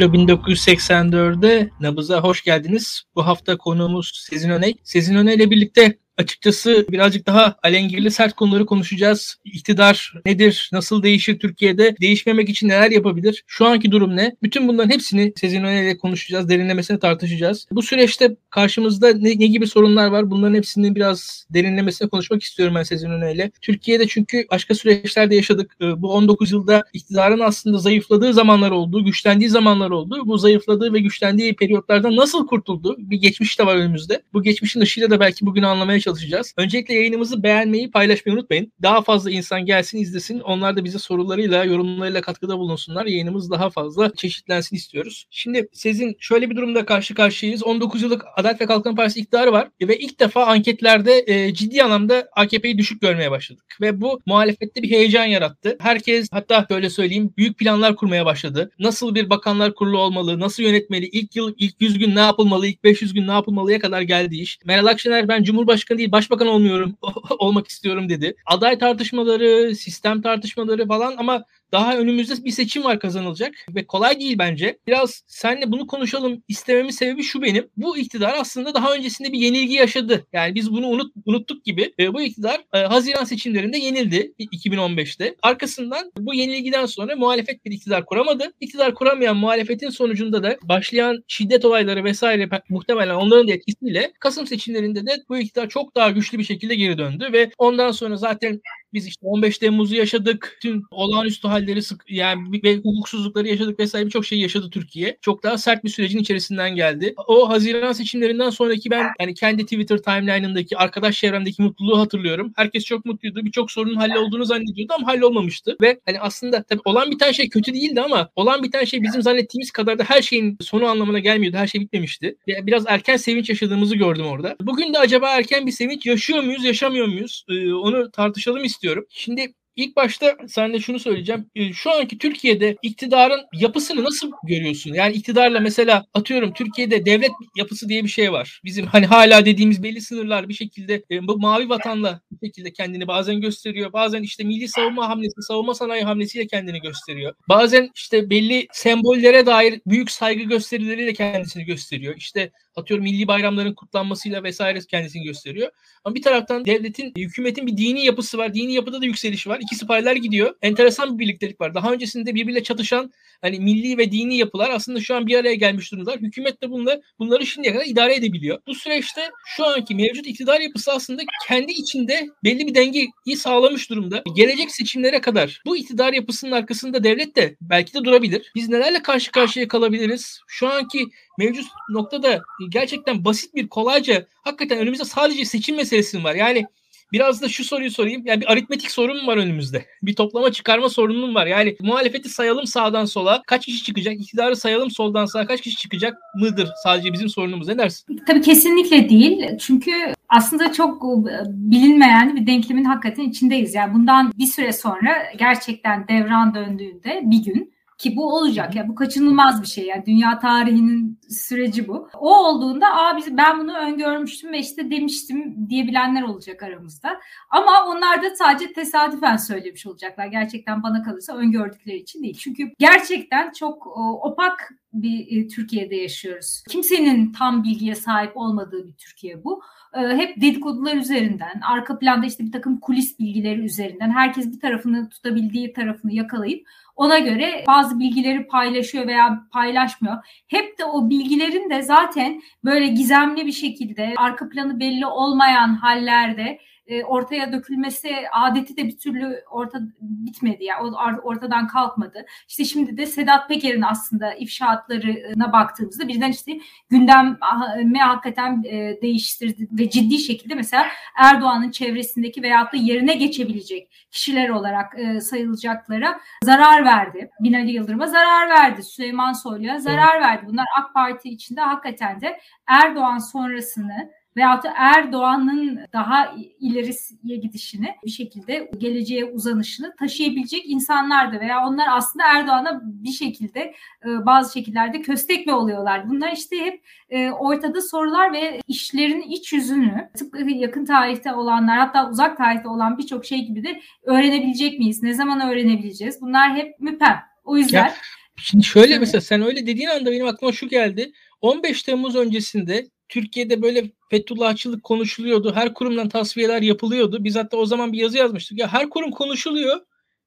Daktilo 1984'de Nabız'a hoş geldiniz. Bu hafta konuğumuz Sezin Öney. Sezin Öney ile birlikte açıkçası birazcık daha alengirli sert konuları konuşacağız. İktidar nedir? Nasıl değişir Türkiye'de? Değişmemek için neler yapabilir? Şu anki durum ne? Bütün bunların hepsini Sezin Öne ile konuşacağız. Derinlemesine tartışacağız. Bu süreçte karşımızda ne, ne gibi sorunlar var? Bunların hepsini biraz derinlemesine konuşmak istiyorum ben Sezin Öne ile. Türkiye'de çünkü başka süreçlerde yaşadık. Ee, bu 19 yılda iktidarın aslında zayıfladığı zamanlar oldu, güçlendiği zamanlar oldu. Bu zayıfladığı ve güçlendiği periyotlardan nasıl kurtuldu? Bir geçmiş de var önümüzde. Bu geçmişin ışığıyla da belki bugün anlamaya çalışacağız çalışacağız. Öncelikle yayınımızı beğenmeyi, paylaşmayı unutmayın. Daha fazla insan gelsin, izlesin. Onlar da bize sorularıyla, yorumlarıyla katkıda bulunsunlar. Yayınımız daha fazla çeşitlensin istiyoruz. Şimdi sizin şöyle bir durumda karşı karşıyayız. 19 yıllık Adalet ve Kalkınma Partisi iktidarı var ve ilk defa anketlerde e, ciddi anlamda AKP'yi düşük görmeye başladık. Ve bu muhalefette bir heyecan yarattı. Herkes hatta böyle söyleyeyim büyük planlar kurmaya başladı. Nasıl bir bakanlar kurulu olmalı, nasıl yönetmeli, ilk yıl, ilk 100 gün ne yapılmalı, ilk 500 gün ne yapılmalıya kadar geldi iş. Meral Akşener ben Cumhurbaşkanı değil başbakan olmuyorum olmak istiyorum dedi. Aday tartışmaları, sistem tartışmaları falan ama daha önümüzde bir seçim var kazanılacak ve kolay değil bence. Biraz senle bunu konuşalım istememin sebebi şu benim. Bu iktidar aslında daha öncesinde bir yenilgi yaşadı. Yani biz bunu unut, unuttuk gibi. E, bu iktidar e, Haziran seçimlerinde yenildi 2015'te. Arkasından bu yenilgiden sonra muhalefet bir iktidar kuramadı. İktidar kuramayan muhalefetin sonucunda da başlayan şiddet olayları vesaire muhtemelen onların da etkisiyle Kasım seçimlerinde de bu iktidar çok daha güçlü bir şekilde geri döndü ve ondan sonra zaten biz işte 15 Temmuz'u yaşadık. Tüm olağanüstü halleri sık yani ve hukuksuzlukları yaşadık vesaire birçok şey yaşadı Türkiye. Çok daha sert bir sürecin içerisinden geldi. O Haziran seçimlerinden sonraki ben yani kendi Twitter timeline'ındaki arkadaş çevremdeki mutluluğu hatırlıyorum. Herkes çok mutluydu. Birçok sorunun hallolduğunu zannediyordu ama hallolmamıştı. Ve hani aslında tabii olan bir tane şey kötü değildi ama olan bir tane şey bizim zannettiğimiz kadar da her şeyin sonu anlamına gelmiyordu. Her şey bitmemişti. Biraz erken sevinç yaşadığımızı gördüm orada. Bugün de acaba erken bir sevinç yaşıyor muyuz, yaşamıyor muyuz? Ee, onu tartışalım istiyorum. Şimdi İlk başta sen de şunu söyleyeceğim. Ee, şu anki Türkiye'de iktidarın yapısını nasıl görüyorsun? Yani iktidarla mesela atıyorum Türkiye'de devlet yapısı diye bir şey var. Bizim hani hala dediğimiz belli sınırlar bir şekilde e, bu mavi vatanla bir şekilde kendini bazen gösteriyor. Bazen işte milli savunma hamlesi, savunma sanayi hamlesiyle kendini gösteriyor. Bazen işte belli sembollere dair büyük saygı gösterileriyle kendisini gösteriyor. İşte atıyorum milli bayramların kutlanmasıyla vesaire kendisini gösteriyor. Ama bir taraftan devletin, hükümetin bir dini yapısı var. Dini yapıda da yükseliş var. İkisi paralel gidiyor. Enteresan bir birliktelik var. Daha öncesinde birbiriyle çatışan hani milli ve dini yapılar aslında şu an bir araya gelmiş durumdalar. Hükümet de bunları, bunları şimdiye kadar idare edebiliyor. Bu süreçte şu anki mevcut iktidar yapısı aslında kendi içinde belli bir dengeyi sağlamış durumda. Gelecek seçimlere kadar bu iktidar yapısının arkasında devlet de belki de durabilir. Biz nelerle karşı karşıya kalabiliriz? Şu anki mevcut noktada gerçekten basit bir kolayca hakikaten önümüzde sadece seçim meselesi var. Yani Biraz da şu soruyu sorayım. Yani bir aritmetik sorun var önümüzde. Bir toplama çıkarma sorunum var. Yani muhalefeti sayalım sağdan sola. Kaç kişi çıkacak? İktidarı sayalım soldan sağa. Kaç kişi çıkacak mıdır sadece bizim sorunumuz? Ne dersin? Tabii kesinlikle değil. Çünkü aslında çok bilinmeyen bir denklemin hakikaten içindeyiz. Yani bundan bir süre sonra gerçekten devran döndüğünde bir gün ki bu olacak ya bu kaçınılmaz bir şey yani dünya tarihinin süreci bu. O olduğunda aa biz ben bunu öngörmüştüm ve işte demiştim diyebilenler olacak aramızda. Ama onlar da sadece tesadüfen söylemiş olacaklar. Gerçekten bana kalırsa öngördükleri için değil. Çünkü gerçekten çok opak bir e, Türkiye'de yaşıyoruz. Kimsenin tam bilgiye sahip olmadığı bir Türkiye bu. E, hep dedikodular üzerinden, arka planda işte bir takım kulis bilgileri üzerinden herkes bir tarafını tutabildiği tarafını yakalayıp ona göre bazı bilgileri paylaşıyor veya paylaşmıyor. Hep de o bilgilerin de zaten böyle gizemli bir şekilde arka planı belli olmayan hallerde e, ortaya dökülmesi adeti de bir türlü orta bitmedi ya yani, ortadan kalkmadı. İşte şimdi de Sedat Peker'in aslında ifşaatlarına baktığımızda birden işte gündem gündemi hakikaten e, değiştirdi ve ciddi şekilde mesela Erdoğan'ın çevresindeki veyahut da yerine geçebilecek kişiler olarak e, sayılacaklara zarar verdi. Binali Yıldırım'a zarar verdi. Süleyman Soylu'ya zarar verdi. Bunlar AK Parti içinde hakikaten de Erdoğan sonrasını veyahut da Erdoğan'ın daha ileriye gidişini bir şekilde geleceğe uzanışını taşıyabilecek insanlardı veya onlar aslında Erdoğan'a bir şekilde e, bazı şekillerde köstek mi oluyorlar? Bunlar işte hep e, ortada sorular ve işlerin iç yüzünü tıpkı yakın tarihte olanlar hatta uzak tarihte olan birçok şey gibi de öğrenebilecek miyiz? Ne zaman öğrenebileceğiz? Bunlar hep müpem. O yüzden ya, Şimdi şöyle mesela sen öyle dediğin anda benim aklıma şu geldi. 15 Temmuz öncesinde Türkiye'de böyle Fethullahçılık konuşuluyordu. Her kurumdan tasfiyeler yapılıyordu. Biz hatta o zaman bir yazı yazmıştık. Ya her kurum konuşuluyor.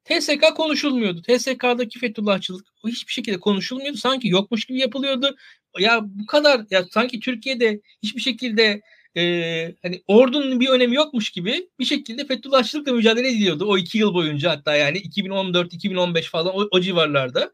TSK konuşulmuyordu. TSK'daki Fethullahçılık hiçbir şekilde konuşulmuyordu. Sanki yokmuş gibi yapılıyordu. Ya bu kadar ya sanki Türkiye'de hiçbir şekilde e, hani ordunun bir önemi yokmuş gibi bir şekilde Fethullahçılıkla mücadele ediyordu. O iki yıl boyunca hatta yani 2014-2015 falan o, o civarlarda.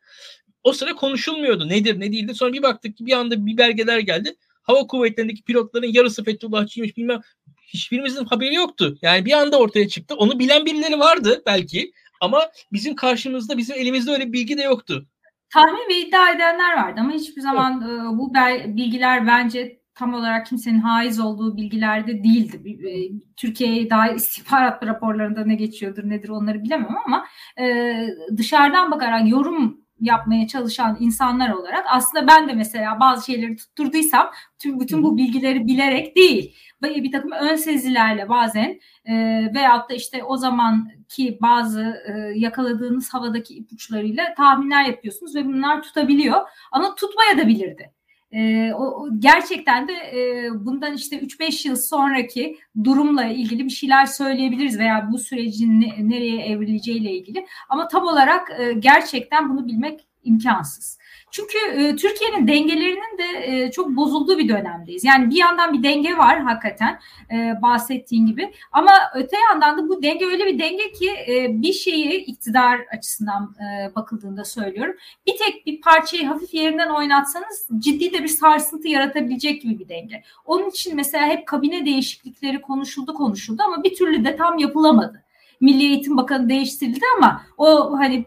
O sıra konuşulmuyordu. Nedir ne değildir. Sonra bir baktık ki bir anda bir belgeler geldi. Hava kuvvetlerindeki pilotların yarısı Fethullahçıymış bilmem. Hiçbirimizin haberi yoktu. Yani bir anda ortaya çıktı. Onu bilen birileri vardı belki. Ama bizim karşımızda, bizim elimizde öyle bir bilgi de yoktu. Tahmin ve iddia edenler vardı ama hiçbir zaman evet. bu bilgiler bence tam olarak kimsenin haiz olduğu bilgilerde değildi. E, Türkiye'ye dair istihbarat raporlarında ne geçiyordur nedir onları bilemem ama e, dışarıdan bakarak yorum yapmaya çalışan insanlar olarak aslında ben de mesela bazı şeyleri tutturduysam tüm bütün bu bilgileri bilerek değil bir takım ön sezilerle bazen e, veyahut da işte o zamanki bazı e, yakaladığınız havadaki ipuçlarıyla tahminler yapıyorsunuz ve bunlar tutabiliyor ama tutmaya da bilirdi. E, o, gerçekten de e, bundan işte 3-5 yıl sonraki durumla ilgili bir şeyler söyleyebiliriz veya bu sürecin ne, nereye evrileceğiyle ilgili. Ama tam olarak e, gerçekten bunu bilmek imkansız. Çünkü e, Türkiye'nin dengelerinin de e, çok bozulduğu bir dönemdeyiz. Yani bir yandan bir denge var hakikaten e, bahsettiğin gibi ama öte yandan da bu denge öyle bir denge ki e, bir şeyi iktidar açısından e, bakıldığında söylüyorum. Bir tek bir parçayı hafif yerinden oynatsanız ciddi de bir sarsıntı yaratabilecek gibi bir denge. Onun için mesela hep kabine değişiklikleri konuşuldu konuşuldu ama bir türlü de tam yapılamadı. Milli Eğitim Bakanı değiştirildi ama o hani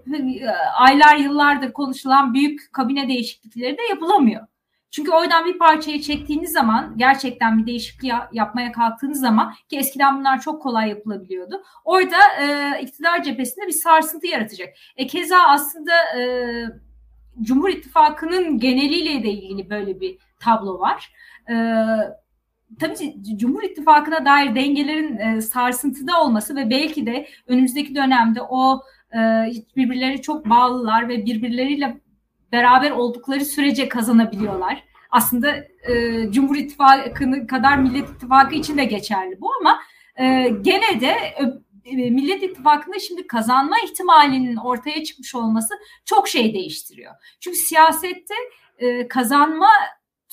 aylar yıllardır konuşulan büyük kabine değişiklikleri de yapılamıyor. Çünkü oradan bir parçayı çektiğiniz zaman gerçekten bir değişiklik yapmaya kalktığınız zaman ki eskiden bunlar çok kolay yapılabiliyordu. Orada e, iktidar cephesinde bir sarsıntı yaratacak. E, keza aslında e, Cumhur İttifakı'nın geneliyle de ilgili böyle bir tablo var. E, tabii Cumhur İttifakı'na dair dengelerin e, sarsıntıda olması ve belki de önümüzdeki dönemde o e, birbirleri çok bağlılar ve birbirleriyle beraber oldukları sürece kazanabiliyorlar. Aslında e, Cumhur İttifakı kadar Millet İttifakı için de geçerli bu ama e, gene de e, Millet İttifakı'nda şimdi kazanma ihtimalinin ortaya çıkmış olması çok şey değiştiriyor. Çünkü siyasette e, kazanma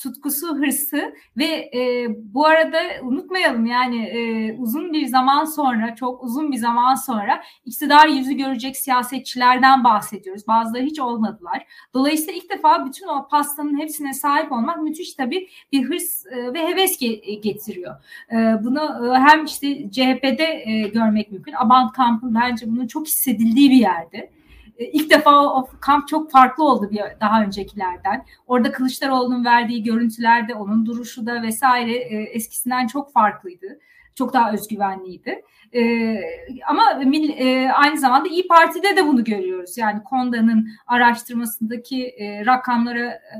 tutkusu, hırsı ve e, bu arada unutmayalım yani e, uzun bir zaman sonra, çok uzun bir zaman sonra iktidar yüzü görecek siyasetçilerden bahsediyoruz. Bazıları hiç olmadılar. Dolayısıyla ilk defa bütün o pastanın hepsine sahip olmak müthiş tabii bir hırs e, ve heves getiriyor. E, bunu e, hem işte CHP'de e, görmek mümkün. Abant kampı bence bunun çok hissedildiği bir yerde. E, ilk defa o kamp çok farklı oldu bir daha öncekilerden. Orada Kılıçdaroğlu'nun verdiği görüntülerde onun duruşu da vesaire e, eskisinden çok farklıydı. Çok daha özgüvenliydi. E, ama e, aynı zamanda İyi Parti'de de bunu görüyoruz. Yani Konda'nın araştırmasındaki e, rakamlara e,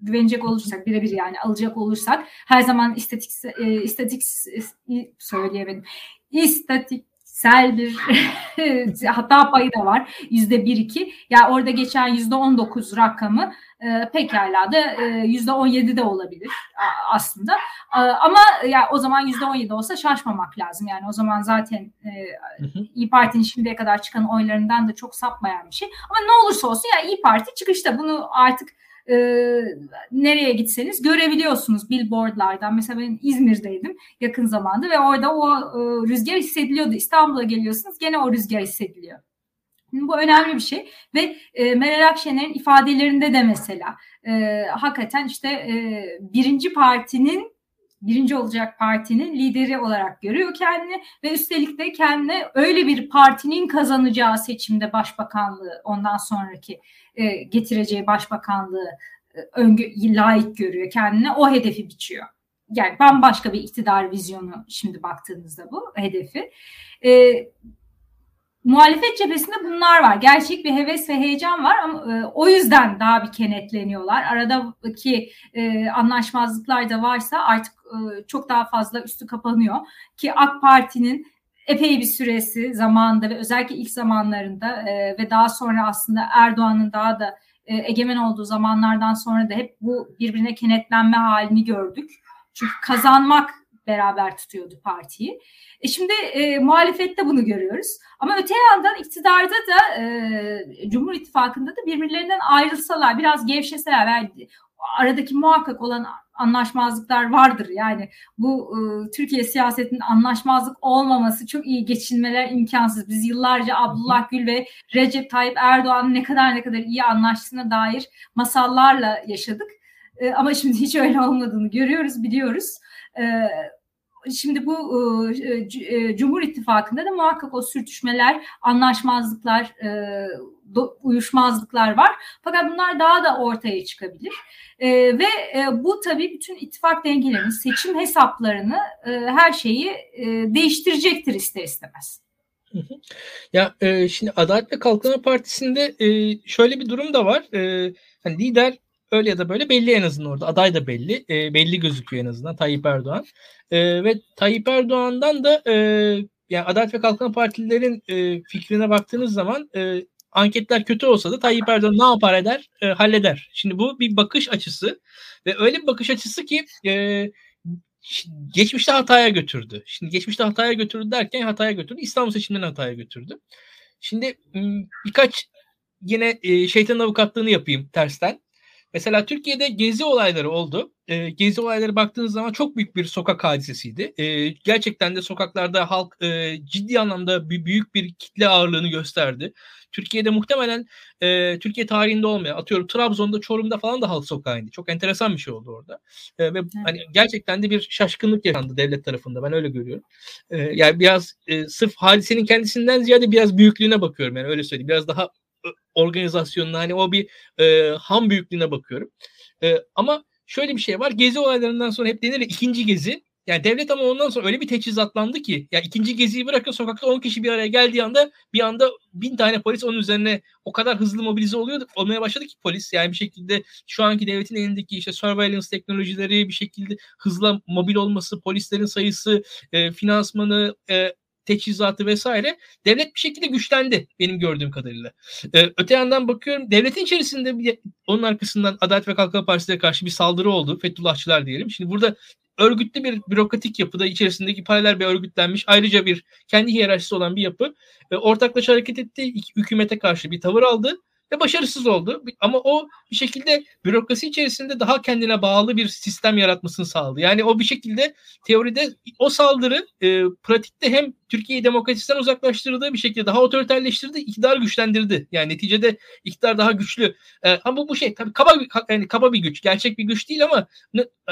güvenecek olursak birebir yani alacak olursak her zaman istatik e, istatik e, söyleyemedim. İstatik sel bir hata payı da var. Yüzde bir iki. Yani orada geçen yüzde on dokuz rakamı e, pekala da e, yüzde on yedi de olabilir aslında. E, ama ya o zaman yüzde on yedi olsa şaşmamak lazım. Yani o zaman zaten e, İyi Parti'nin şimdiye kadar çıkan oylarından da çok sapmayan bir şey. Ama ne olursa olsun ya İyi Parti çıkışta bunu artık e, nereye gitseniz görebiliyorsunuz billboardlardan. Mesela ben İzmir'deydim yakın zamanda ve orada o e, rüzgar hissediliyordu. İstanbul'a geliyorsunuz gene o rüzgar hissediliyor. Bu önemli bir şey ve e, Meral Akşener'in ifadelerinde de mesela e, hakikaten işte e, birinci partinin birinci olacak partinin lideri olarak görüyor kendini ve üstelik de kendine öyle bir partinin kazanacağı seçimde başbakanlığı ondan sonraki e, getireceği başbakanlığı e, layık görüyor kendine o hedefi biçiyor. Yani bambaşka bir iktidar vizyonu şimdi baktığınızda bu hedefi. E, muhalefet cephesinde bunlar var. Gerçek bir heves ve heyecan var ama e, o yüzden daha bir kenetleniyorlar. Aradaki e, anlaşmazlıklar da varsa artık e, çok daha fazla üstü kapanıyor. Ki AK Parti'nin epey bir süresi zamanında ve özellikle ilk zamanlarında e, ve daha sonra aslında Erdoğan'ın daha da e, egemen olduğu zamanlardan sonra da hep bu birbirine kenetlenme halini gördük. Çünkü kazanmak beraber tutuyordu partiyi. E şimdi e, muhalefette bunu görüyoruz. Ama öte yandan iktidarda da e, Cumhur İttifakı'nda da birbirlerinden ayrılsalar, biraz gevşeseler ve aradaki muhakkak olan anlaşmazlıklar vardır. Yani bu e, Türkiye siyasetinin anlaşmazlık olmaması çok iyi geçinmeler imkansız. Biz yıllarca Abdullah Gül ve Recep Tayyip Erdoğan'ın ne kadar ne kadar iyi anlaştığına dair masallarla yaşadık. E, ama şimdi hiç öyle olmadığını görüyoruz, biliyoruz. E, şimdi bu e, e, Cumhur İttifakı'nda da muhakkak o sürtüşmeler, anlaşmazlıklar, e, do, uyuşmazlıklar var. Fakat bunlar daha da ortaya çıkabilir. E, ve e, bu tabii bütün ittifak dengelerini, seçim hesaplarını, e, her şeyi e, değiştirecektir ister istemez. Ya e, şimdi Adalet ve Kalkınma Partisi'nde e, şöyle bir durum da var. E, hani lider öyle ya da böyle belli en azından orada. Aday da belli. E, belli gözüküyor en azından Tayyip Erdoğan. E, ve Tayyip Erdoğan'dan da e, yani Adalet ve Kalkınma Partililerin e, fikrine baktığınız zaman e, anketler kötü olsa da Tayyip Erdoğan ne yapar eder? E, halleder. Şimdi bu bir bakış açısı ve öyle bir bakış açısı ki e, geçmişte hataya götürdü. Şimdi geçmişte hataya götürdü derken hataya götürdü. İstanbul seçimlerini hataya götürdü. Şimdi birkaç yine e, şeytan avukatlığını yapayım tersten. Mesela Türkiye'de gezi olayları oldu. E, gezi olayları baktığınız zaman çok büyük bir sokak hadisesiydi. E, gerçekten de sokaklarda halk e, ciddi anlamda bir, büyük bir kitle ağırlığını gösterdi. Türkiye'de muhtemelen e, Türkiye tarihinde olmayan atıyorum Trabzon'da Çorum'da falan da halk sokağıydı. Çok enteresan bir şey oldu orada. E, ve evet. hani gerçekten de bir şaşkınlık yaşandı devlet tarafında. Ben öyle görüyorum. E, yani biraz e, sırf hadisenin kendisinden ziyade biraz büyüklüğüne bakıyorum yani öyle söyleyeyim. Biraz daha organizasyonuna hani o bir e, ham büyüklüğüne bakıyorum. E, ama şöyle bir şey var. Gezi olaylarından sonra hep denir ya ikinci gezi. Yani devlet ama ondan sonra öyle bir teçhizatlandı ki ya ikinci geziyi bırakın sokakta 10 kişi bir araya geldiği anda bir anda bin tane polis onun üzerine o kadar hızlı mobilize oluyordu olmaya başladı ki polis yani bir şekilde şu anki devletin elindeki işte surveillance teknolojileri bir şekilde hızla mobil olması polislerin sayısı e, finansmanı e, teçhizatı vesaire devlet bir şekilde güçlendi benim gördüğüm kadarıyla. Ee, öte yandan bakıyorum devletin içerisinde bir, onun arkasından Adalet ve Kalkınma Partisi'ne karşı bir saldırı oldu. Fethullahçılar diyelim. Şimdi burada örgütlü bir bürokratik yapıda içerisindeki paralel bir örgütlenmiş ayrıca bir kendi hiyerarşisi olan bir yapı e, ortaklaşa hareket etti. Hükümete karşı bir tavır aldı ve başarısız oldu. Ama o bir şekilde bürokrasi içerisinde daha kendine bağlı bir sistem yaratmasını sağladı. Yani o bir şekilde teoride o saldırı e, pratikte hem Türkiye'yi demokrasiden uzaklaştırdı bir şekilde daha otoriterleştirdi, iktidar güçlendirdi. Yani neticede iktidar daha güçlü. E, ama bu şey tabii kaba yani kaba bir güç, gerçek bir güç değil ama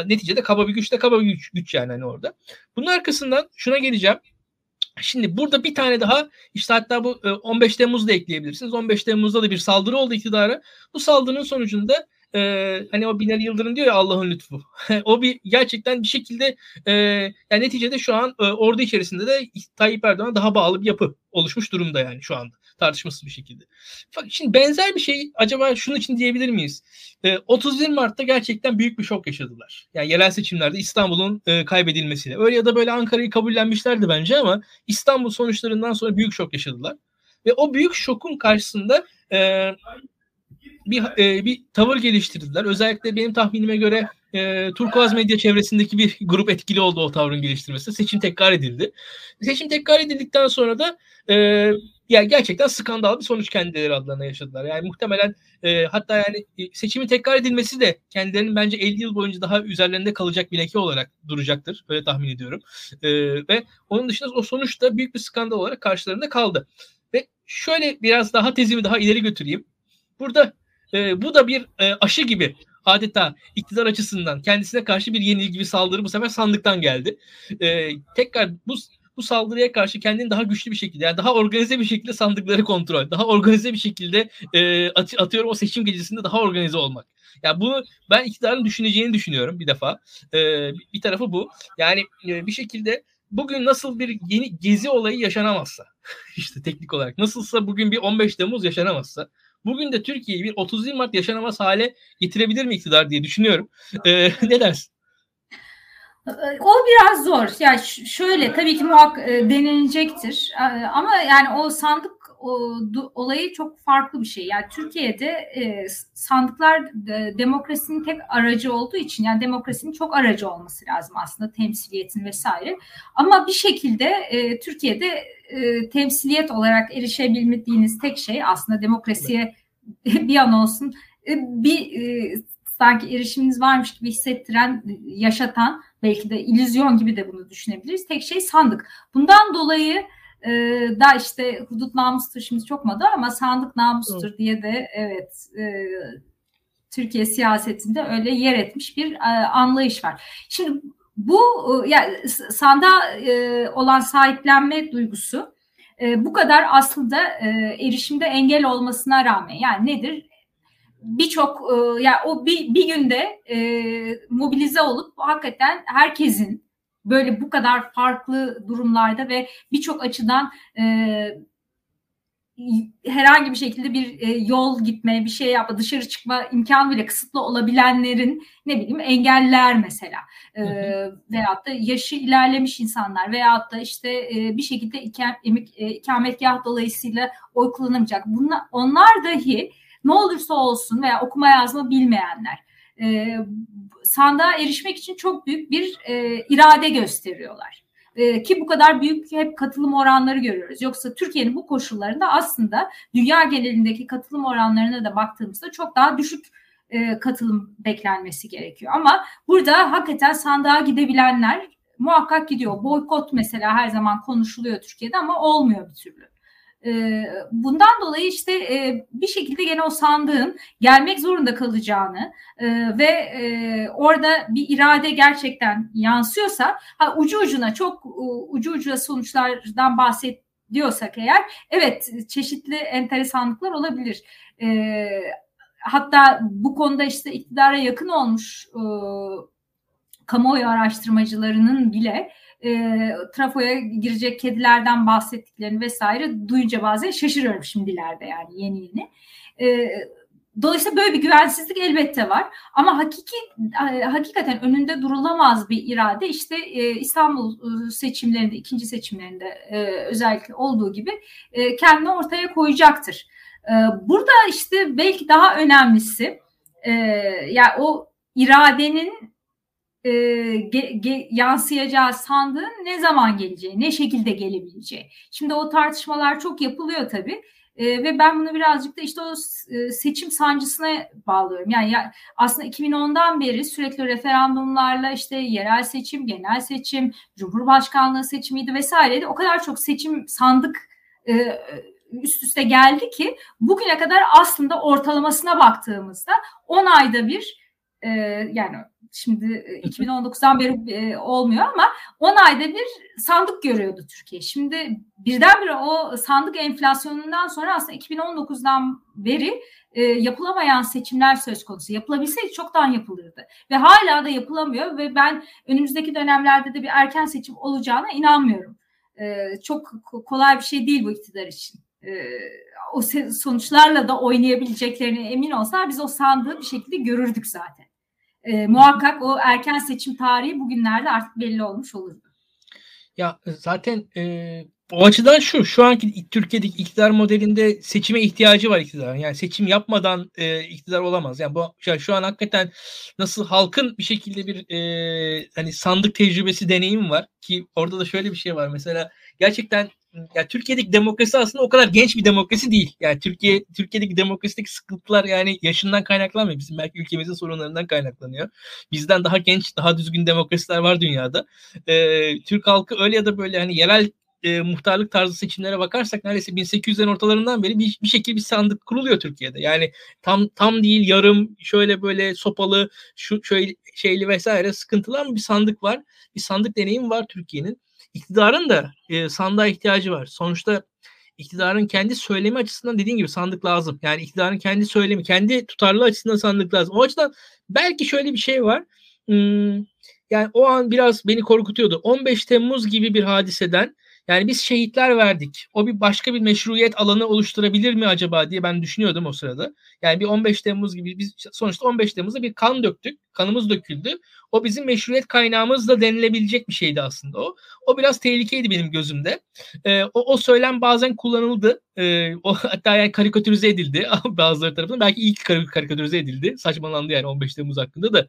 neticede kaba bir güç de kaba bir güç, güç yani hani orada. Bunun arkasından şuna geleceğim. Şimdi burada bir tane daha işte hatta bu 15 e, Temmuz'da ekleyebilirsiniz. 15 Temmuz'da da bir saldırı oldu iktidara. Bu saldırının sonucunda e, hani o Binali Yıldırım diyor ya Allah'ın lütfu. o bir gerçekten bir şekilde e, yani neticede şu an e, ordu içerisinde de Tayyip Erdoğan'a daha bağlı bir yapı oluşmuş durumda yani şu anda tartışmasız bir şekilde. Fakat şimdi benzer bir şey acaba şunun için diyebilir miyiz? E, 31 Mart'ta gerçekten büyük bir şok yaşadılar. Yani yerel seçimlerde İstanbul'un e, kaybedilmesiyle. Öyle ya da böyle Ankara'yı kabullenmişlerdi bence ama İstanbul sonuçlarından sonra büyük şok yaşadılar. Ve o büyük şokun karşısında e, bir e, bir tavır geliştirdiler. Özellikle benim tahminime göre e, Turkuaz medya çevresindeki bir grup etkili oldu o tavrın geliştirmesi. Seçim tekrar edildi. Seçim tekrar edildikten sonra da e, yani gerçekten skandal bir sonuç kendileri adlarına yaşadılar. Yani muhtemelen e, hatta yani e, seçimin tekrar edilmesi de kendilerinin bence 50 yıl boyunca daha üzerlerinde kalacak bir leke olarak duracaktır. Öyle tahmin ediyorum. E, ve onun dışında o sonuç da büyük bir skandal olarak karşılarında kaldı. Ve şöyle biraz daha tezimi daha ileri götüreyim. Burada e, bu da bir e, aşı gibi adeta iktidar açısından kendisine karşı bir yenilgi bir saldırı bu sefer sandıktan geldi. E, tekrar bu bu saldırıya karşı kendini daha güçlü bir şekilde yani daha organize bir şekilde sandıkları kontrol, daha organize bir şekilde e, at, atıyorum o seçim gecesinde daha organize olmak. Yani bunu ben iktidarın düşüneceğini düşünüyorum bir defa. E, bir tarafı bu. Yani e, bir şekilde bugün nasıl bir yeni gezi olayı yaşanamazsa işte teknik olarak nasılsa bugün bir 15 Temmuz yaşanamazsa bugün de Türkiye'yi bir 30 Mart yaşanamaz hale getirebilir mi iktidar diye düşünüyorum. Ee, ne dersin? O biraz zor. Yani şöyle tabii ki muhak e, denilecektir. Ama yani o sandık olayı çok farklı bir şey. Yani Türkiye'de e, sandıklar e, demokrasinin tek aracı olduğu için yani demokrasinin çok aracı olması lazım aslında temsiliyetin vesaire. Ama bir şekilde e, Türkiye'de e, temsiliyet olarak erişebilmediğiniz tek şey aslında demokrasiye bir an olsun e, bir e, sanki erişiminiz varmış gibi hissettiren, yaşatan belki de illüzyon gibi de bunu düşünebiliriz. Tek şey sandık. Bundan dolayı e, da işte hudut namustur şimdi çok moda ama sandık namustur evet. diye de evet e, Türkiye siyasetinde öyle yer etmiş bir e, anlayış var. Şimdi bu e, yani sandığa e, olan sahiplenme duygusu e, bu kadar aslında e, erişimde engel olmasına rağmen yani nedir? Birçok e, yani o bir, bir günde e, mobilize olup hakikaten herkesin böyle bu kadar farklı durumlarda ve birçok açıdan e, herhangi bir şekilde bir e, yol gitme, bir şey yapma, dışarı çıkma imkanı bile kısıtlı olabilenlerin ne bileyim engeller mesela e, veyahut da yaşı ilerlemiş insanlar veyahut da işte e, bir şekilde ikam, e, ikametgah dolayısıyla oy kullanamayacak. Bunlar, onlar dahi ne olursa olsun veya okuma yazma bilmeyenler e, sandığa erişmek için çok büyük bir e, irade gösteriyorlar. E, ki bu kadar büyük hep katılım oranları görüyoruz. Yoksa Türkiye'nin bu koşullarında aslında dünya genelindeki katılım oranlarına da baktığımızda çok daha düşük e, katılım beklenmesi gerekiyor. Ama burada hakikaten sandığa gidebilenler muhakkak gidiyor. Boykot mesela her zaman konuşuluyor Türkiye'de ama olmuyor bir türlü. Ee, bundan dolayı işte e, bir şekilde gene o sandığın gelmek zorunda kalacağını e, ve e, orada bir irade gerçekten yansıyorsa ucu ucuna çok ucu ucuna sonuçlardan bahsediyorsak eğer evet çeşitli enteresanlıklar olabilir. Hatta bu konuda işte iktidara yakın olmuş kamuoyu araştırmacılarının bile e, trafoya girecek kedilerden bahsettiklerini vesaire duyunca bazen şaşırıyorum şimdilerde yani yeni yeni. E, Dolayısıyla böyle bir güvensizlik elbette var. Ama hakiki e, hakikaten önünde durulamaz bir irade işte e, İstanbul e, seçimlerinde, ikinci seçimlerinde özellikle olduğu gibi kendini ortaya koyacaktır. Burada işte belki daha önemlisi yani o iradenin e, ge, ge, yansıyacağı sandığın ne zaman geleceği, ne şekilde gelebileceği. Şimdi o tartışmalar çok yapılıyor tabii. E, ve ben bunu birazcık da işte o e, seçim sancısına bağlıyorum. Yani ya, aslında 2010'dan beri sürekli referandumlarla işte yerel seçim, genel seçim, cumhurbaşkanlığı seçimiydi vesaireydi. O kadar çok seçim sandık e, üst üste geldi ki bugüne kadar aslında ortalamasına baktığımızda 10 ayda bir e, yani şimdi 2019'dan beri e, olmuyor ama 10 ayda bir sandık görüyordu Türkiye. Şimdi birdenbire o sandık enflasyonundan sonra aslında 2019'dan beri e, yapılamayan seçimler söz konusu. Yapılabilseydi çoktan yapılırdı. Ve hala da yapılamıyor ve ben önümüzdeki dönemlerde de bir erken seçim olacağına inanmıyorum. E, çok kolay bir şey değil bu iktidar için. E, o sonuçlarla da oynayabileceklerine emin olsa biz o sandığı bir şekilde görürdük zaten e, muhakkak o erken seçim tarihi bugünlerde artık belli olmuş olurdu. Ya e, zaten e, o açıdan şu, şu anki Türkiye'deki iktidar modelinde seçime ihtiyacı var iktidarın. Yani seçim yapmadan e, iktidar olamaz. Yani bu şu an hakikaten nasıl halkın bir şekilde bir e, hani sandık tecrübesi deneyim var ki orada da şöyle bir şey var. Mesela gerçekten ya Türkiye'deki demokrasi aslında o kadar genç bir demokrasi değil. Yani Türkiye Türkiye'deki demokrasideki sıkıntılar yani yaşından kaynaklanmıyor. Bizim belki ülkemizin sorunlarından kaynaklanıyor. Bizden daha genç, daha düzgün demokrasiler var dünyada. Ee, Türk halkı öyle ya da böyle hani yerel e, muhtarlık tarzı seçimlere bakarsak neredeyse 1800'lerin ortalarından beri bir, bir şekilde bir sandık kuruluyor Türkiye'de. Yani tam tam değil yarım şöyle böyle sopalı şu şöyle şeyli vesaire sıkıntılı ama bir sandık var. Bir sandık deneyim var Türkiye'nin iktidarın da e, sandığa ihtiyacı var. Sonuçta iktidarın kendi söylemi açısından dediğin gibi sandık lazım. Yani iktidarın kendi söylemi, kendi tutarlı açısından sandık lazım. O açıdan belki şöyle bir şey var. Hmm, yani o an biraz beni korkutuyordu. 15 Temmuz gibi bir hadiseden Yani biz şehitler verdik. O bir başka bir meşruiyet alanı oluşturabilir mi acaba diye ben düşünüyordum o sırada. Yani bir 15 Temmuz gibi biz sonuçta 15 Temmuz'da bir kan döktük. Kanımız döküldü. O bizim meşruiyet kaynağımız da denilebilecek bir şeydi aslında o. O biraz tehlikeliydi benim gözümde. Ee, o, o söylem bazen kullanıldı. Ee, o hatta yani karikatürize edildi bazıları tarafından. Belki ilk karikatürize edildi. Saçmalandı yani 15 Temmuz hakkında da.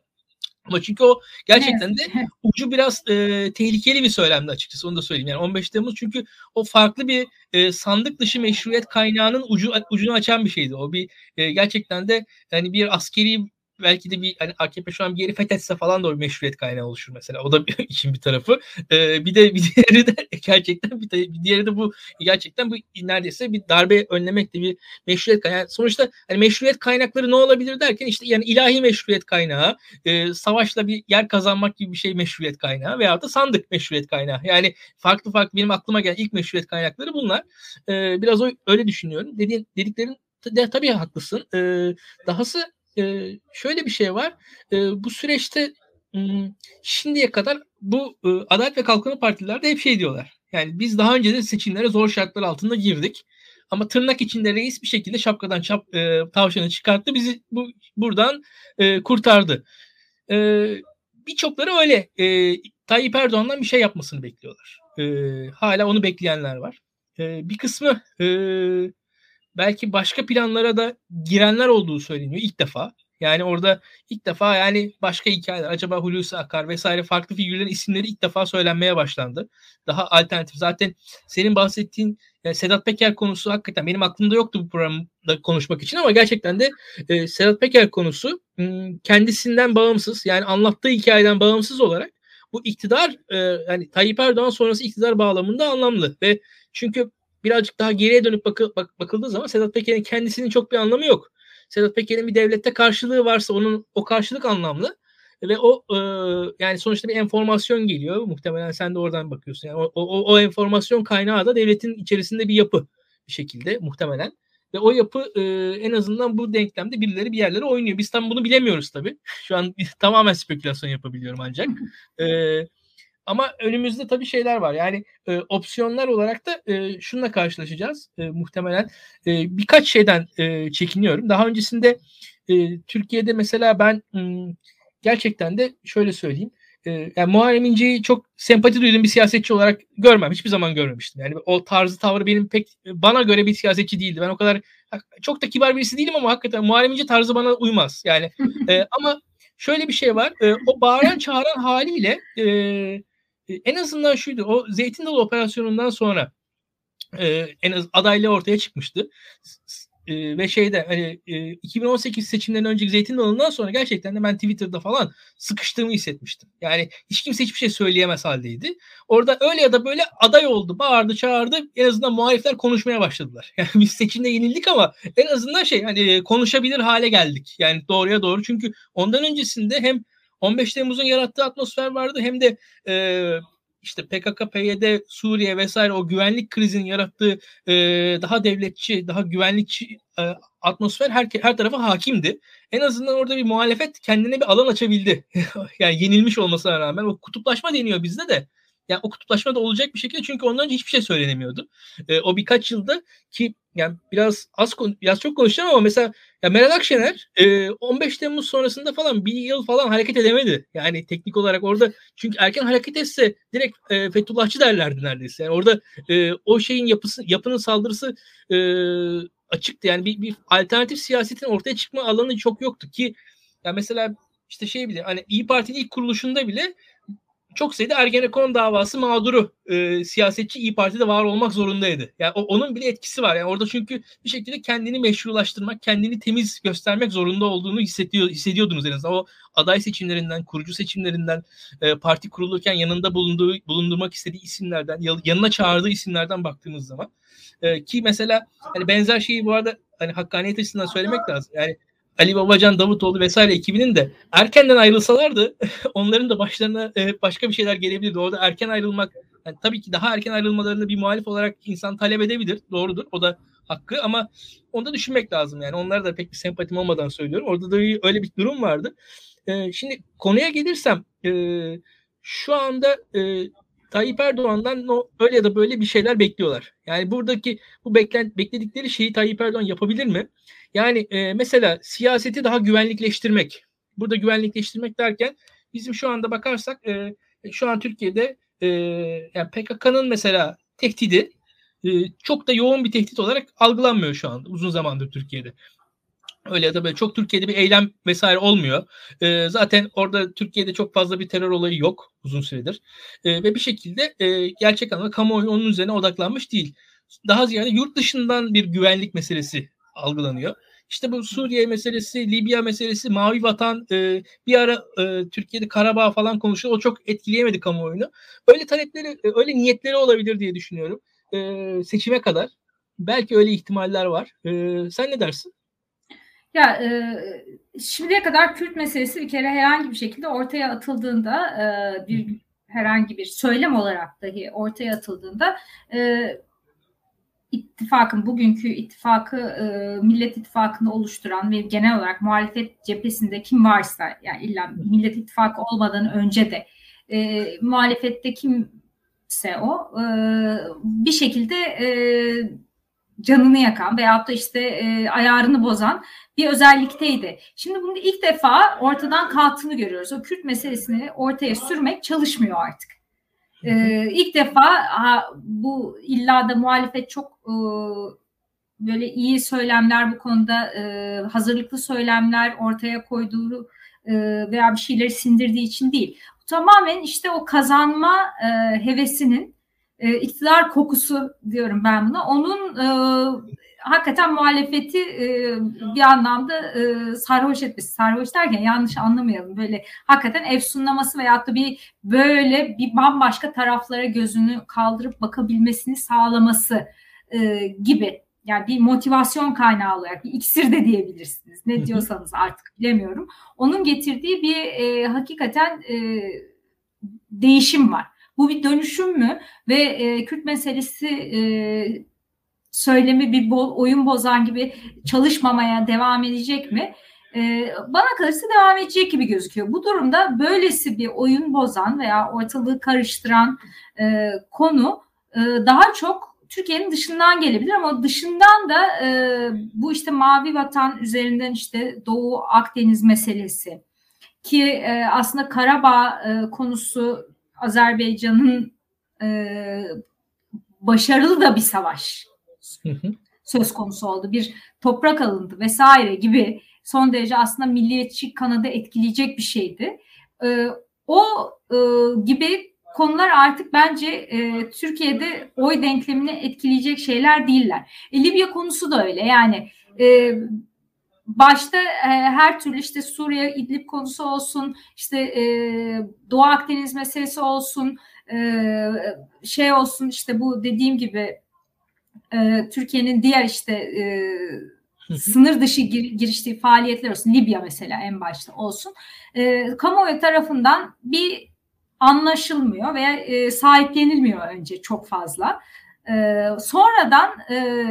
Ama çünkü o gerçekten de ucu biraz e, tehlikeli bir söylemdi açıkçası onu da söyleyeyim. Yani 15 Temmuz çünkü o farklı bir e, sandık dışı meşruiyet kaynağının ucu ucunu açan bir şeydi. O bir e, gerçekten de yani bir askeri belki de bir hani AKP şu an bir yeri fethetse falan da o meşruiyet kaynağı oluşur mesela. O da işin bir tarafı. Ee, bir de bir diğeri de gerçekten bir, bir diğeri de bu gerçekten bu neredeyse bir darbe önlemek de bir meşruiyet kaynağı. Yani sonuçta hani meşruiyet kaynakları ne olabilir derken işte yani ilahi meşruiyet kaynağı, e, savaşla bir yer kazanmak gibi bir şey meşruiyet kaynağı veya da sandık meşruiyet kaynağı. Yani farklı farklı benim aklıma gelen ilk meşruiyet kaynakları bunlar. E, biraz o, öyle düşünüyorum. Dediğin, dediklerin de, tabii haklısın. E, dahası şöyle bir şey var. Bu süreçte şimdiye kadar bu Adalet ve Kalkınma Partiler de hep şey diyorlar. Yani biz daha önce de seçimlere zor şartlar altında girdik. Ama tırnak içinde reis bir şekilde şapkadan çap, e, tavşanı çıkarttı. Bizi bu buradan e, kurtardı. E, Birçokları öyle. E, Tayyip Erdoğan'dan bir şey yapmasını bekliyorlar. E, hala onu bekleyenler var. E, bir kısmı e, belki başka planlara da girenler olduğu söyleniyor ilk defa. Yani orada ilk defa yani başka hikayeler acaba Hulusi Akar vesaire farklı figürlerin isimleri ilk defa söylenmeye başlandı. Daha alternatif. Zaten senin bahsettiğin yani Sedat Peker konusu hakikaten benim aklımda yoktu bu programda konuşmak için ama gerçekten de e, Sedat Peker konusu kendisinden bağımsız yani anlattığı hikayeden bağımsız olarak bu iktidar e, yani Tayyip Erdoğan sonrası iktidar bağlamında anlamlı ve çünkü birazcık daha geriye dönüp bakı, bak, bakıldığı zaman Sedat Peker'in kendisinin çok bir anlamı yok. Sedat Peker'in bir devlette karşılığı varsa onun o karşılık anlamlı ve o e, yani sonuçta bir enformasyon geliyor. Muhtemelen sen de oradan bakıyorsun. Yani o, o, o enformasyon kaynağı da devletin içerisinde bir yapı bir şekilde muhtemelen. Ve o yapı e, en azından bu denklemde birileri bir yerlere oynuyor. Biz tam bunu bilemiyoruz tabii. Şu an tamamen spekülasyon yapabiliyorum ancak. E, ama önümüzde tabii şeyler var. Yani e, opsiyonlar olarak da e, şununla karşılaşacağız e, muhtemelen. E, birkaç şeyden e, çekiniyorum. Daha öncesinde e, Türkiye'de mesela ben m, gerçekten de şöyle söyleyeyim. E, yani Muharrem İnce'yi çok sempati duyduğum bir siyasetçi olarak görmem. Hiçbir zaman görmemiştim. Yani o tarzı tavrı benim pek bana göre bir siyasetçi değildi. Ben o kadar çok da kibar birisi değilim ama hakikaten Muharrem İnce tarzı bana uymaz. Yani e, ama şöyle bir şey var. E, o bağıran çağıran haliyle e, en azından şuydu. O Zeytin Dalı operasyonundan sonra e, en az adaylığı ortaya çıkmıştı. E, ve şeyde hani e, 2018 seçimlerinden önceki Zeytin Dalı'ndan sonra gerçekten de ben Twitter'da falan sıkıştığımı hissetmiştim. Yani hiç kimse hiçbir şey söyleyemez haldeydi. Orada öyle ya da böyle aday oldu, bağırdı, çağırdı. En azından muhalifler konuşmaya başladılar. Yani biz seçimde yenildik ama en azından şey hani konuşabilir hale geldik. Yani doğruya doğru. Çünkü ondan öncesinde hem 15 Temmuz'un yarattığı atmosfer vardı hem de e, işte PKK, PYD, Suriye vesaire o güvenlik krizinin yarattığı e, daha devletçi, daha güvenlikçi e, atmosfer her, her tarafa hakimdi. En azından orada bir muhalefet kendine bir alan açabildi. yani yenilmiş olmasına rağmen o kutuplaşma deniyor bizde de. Yani o kutuplaşma da olacak bir şekilde çünkü ondan önce hiçbir şey söylenemiyordu. E, o birkaç yılda ki yani biraz az biraz çok konuşacağım ama mesela ya Meral Akşener e, 15 Temmuz sonrasında falan bir yıl falan hareket edemedi. Yani teknik olarak orada çünkü erken hareket etse direkt e, Fethullahçı derlerdi neredeyse. Yani orada e, o şeyin yapısı yapının saldırısı e, açıktı. Yani bir, bir alternatif siyasetin ortaya çıkma alanı çok yoktu ki ya mesela işte şey bile hani İyi Parti'nin ilk kuruluşunda bile çok sayıda Ergenekon davası mağduru e, siyasetçi İyi Parti'de var olmak zorundaydı. Yani o, onun bile etkisi var. Yani orada çünkü bir şekilde kendini meşrulaştırmak, kendini temiz göstermek zorunda olduğunu hissediyor, hissediyordunuz en azından. O aday seçimlerinden, kurucu seçimlerinden, e, parti kurulurken yanında bulunduğu, bulundurmak istediği isimlerden, yanına çağırdığı isimlerden baktığımız zaman. E, ki mesela hani benzer şeyi bu arada hani hakkaniyet açısından söylemek lazım. Yani Ali Babacan, Davutoğlu vesaire ekibinin de erkenden ayrılsalardı onların da başlarına e, başka bir şeyler gelebilirdi. Orada erken ayrılmak yani tabii ki daha erken ayrılmalarını bir muhalif olarak insan talep edebilir. Doğrudur. O da hakkı ama onu da düşünmek lazım yani. Onlara da pek bir sempatim olmadan söylüyorum. Orada da öyle bir durum vardı. E, şimdi konuya gelirsem e, şu anda Tayyip Erdoğan'dan no, öyle ya da böyle bir şeyler bekliyorlar. Yani buradaki bu beklen, bekledikleri şeyi Tayyip Erdoğan yapabilir mi? Yani e, mesela siyaseti daha güvenlikleştirmek. Burada güvenlikleştirmek derken bizim şu anda bakarsak e, şu an Türkiye'de e, yani PKK'nın mesela tehdidi e, çok da yoğun bir tehdit olarak algılanmıyor şu anda uzun zamandır Türkiye'de. Öyle ya da böyle çok Türkiye'de bir eylem vesaire olmuyor. E, zaten orada Türkiye'de çok fazla bir terör olayı yok uzun süredir. E, ve bir şekilde e, gerçek anlamda kamuoyu onun üzerine odaklanmış değil. Daha ziyade yurt dışından bir güvenlik meselesi algılanıyor. İşte bu Suriye meselesi, Libya meselesi, Mavi Vatan e, bir ara e, Türkiye'de Karabağ falan konuşuyor. O çok etkileyemedi kamuoyunu. Öyle talepleri, e, öyle niyetleri olabilir diye düşünüyorum. E, seçime kadar. Belki öyle ihtimaller var. E, sen ne dersin? Ya e, şimdiye kadar Kürt meselesi bir kere herhangi bir şekilde ortaya atıldığında e, bir herhangi bir söylem olarak dahi ortaya atıldığında e, ittifakın bugünkü ittifakı e, Millet İttifakı'nı oluşturan ve genel olarak muhalefet cephesinde kim varsa yani illa Millet İttifakı olmadan önce de e, muhalefette kimse o e, bir şekilde e, canını yakan veyahut da işte e, ayarını bozan bir özellikteydi. Şimdi bunu ilk defa ortadan kalktığını görüyoruz. O Kürt meselesini ortaya sürmek çalışmıyor artık. Ee, ilk defa ha, bu illa da muhalefet çok e, böyle iyi söylemler bu konuda e, hazırlıklı söylemler ortaya koyduğu e, veya bir şeyleri sindirdiği için değil. Tamamen işte o kazanma e, hevesinin e, iktidar kokusu diyorum ben buna. Onun e, hakikaten muhalefeti e, bir anlamda e, sarhoş etmesi. Sarhoş derken yanlış anlamayalım. Böyle hakikaten efsunlaması veyahut da bir böyle bir bambaşka taraflara gözünü kaldırıp bakabilmesini sağlaması e, gibi. Yani bir motivasyon kaynağı olarak bir iksir de diyebilirsiniz. Ne diyorsanız artık bilemiyorum. Onun getirdiği bir e, hakikaten e, değişim var. Bu bir dönüşüm mü? Ve e, Kürt meselesi e, söylemi bir bol, oyun bozan gibi çalışmamaya devam edecek mi? Ee, bana kalırsa devam edecek gibi gözüküyor. Bu durumda böylesi bir oyun bozan veya ortalığı karıştıran e, konu e, daha çok Türkiye'nin dışından gelebilir ama dışından da e, bu işte mavi vatan üzerinden işte Doğu Akdeniz meselesi ki e, aslında Karabağ e, konusu Azerbaycan'ın e, başarılı da bir savaş söz konusu oldu. Bir toprak alındı vesaire gibi son derece aslında milliyetçi kanadı etkileyecek bir şeydi. E, o e, gibi konular artık bence e, Türkiye'de oy denklemini etkileyecek şeyler değiller. E, Libya konusu da öyle yani e, başta e, her türlü işte Suriye İdlib konusu olsun işte e, Doğu Akdeniz meselesi olsun e, şey olsun işte bu dediğim gibi e, Türkiye'nin diğer işte e, sınır dışı gir, giriştiği faaliyetler olsun Libya mesela en başta olsun e, kamuoyu tarafından bir anlaşılmıyor veya e, sahiplenilmiyor önce çok fazla. E, sonradan e,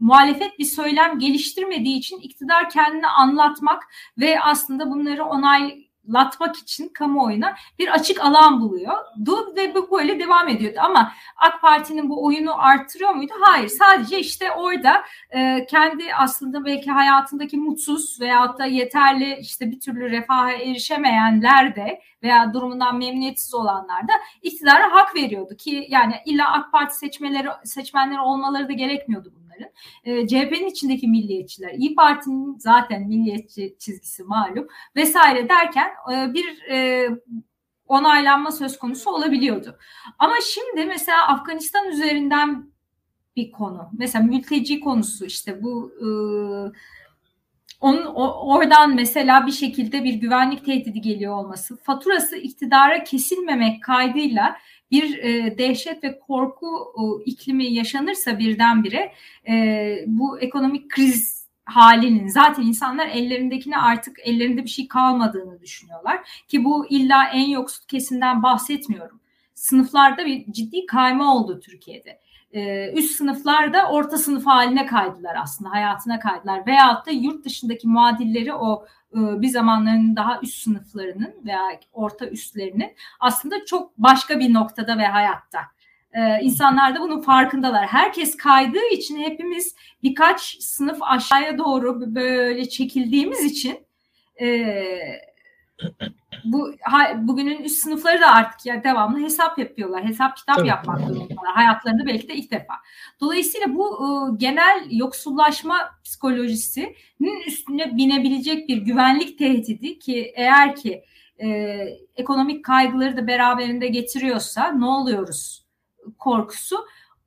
muhalefet bir söylem geliştirmediği için iktidar kendini anlatmak ve aslında bunları onay latmak için kamuoyuna bir açık alan buluyor. Du ve bu böyle devam ediyordu. Ama AK Parti'nin bu oyunu arttırıyor muydu? Hayır. Sadece işte orada e, kendi aslında belki hayatındaki mutsuz veyahut da yeterli işte bir türlü refaha erişemeyenler de veya durumundan memnuniyetsiz olanlar da iktidara hak veriyordu ki yani illa AK Parti seçmeleri seçmenleri olmaları da gerekmiyordu bunların. E, CHP'nin içindeki milliyetçiler, İyi Parti'nin zaten milliyetçi çizgisi malum vesaire derken e, bir e, onaylanma söz konusu olabiliyordu. Ama şimdi mesela Afganistan üzerinden bir konu. Mesela mülteci konusu işte bu e, onun oradan mesela bir şekilde bir güvenlik tehdidi geliyor olması, faturası iktidara kesilmemek kaydıyla bir e, dehşet ve korku e, iklimi yaşanırsa birdenbire e, bu ekonomik kriz halinin zaten insanlar ellerindekine artık ellerinde bir şey kalmadığını düşünüyorlar ki bu illa en yoksul kesimden bahsetmiyorum. Sınıflarda bir ciddi kayma oldu Türkiye'de. E, üst sınıflar orta sınıf haline kaydılar aslında hayatına kaydılar. Veyahut da yurt dışındaki muadilleri o e, bir zamanların daha üst sınıflarının veya orta üstlerinin aslında çok başka bir noktada ve hayatta. Ee, insanlar da bunun farkındalar. Herkes kaydığı için hepimiz birkaç sınıf aşağıya doğru böyle çekildiğimiz için e, bu ha, bugünün üst sınıfları da artık ya devamlı hesap yapıyorlar. Hesap kitap Tabii. yapmak durumundalar. Hayatlarında belki de ilk defa. Dolayısıyla bu e, genel yoksullaşma psikolojisinin üstüne binebilecek bir güvenlik tehdidi ki eğer ki e, ekonomik kaygıları da beraberinde getiriyorsa ne oluyoruz korkusu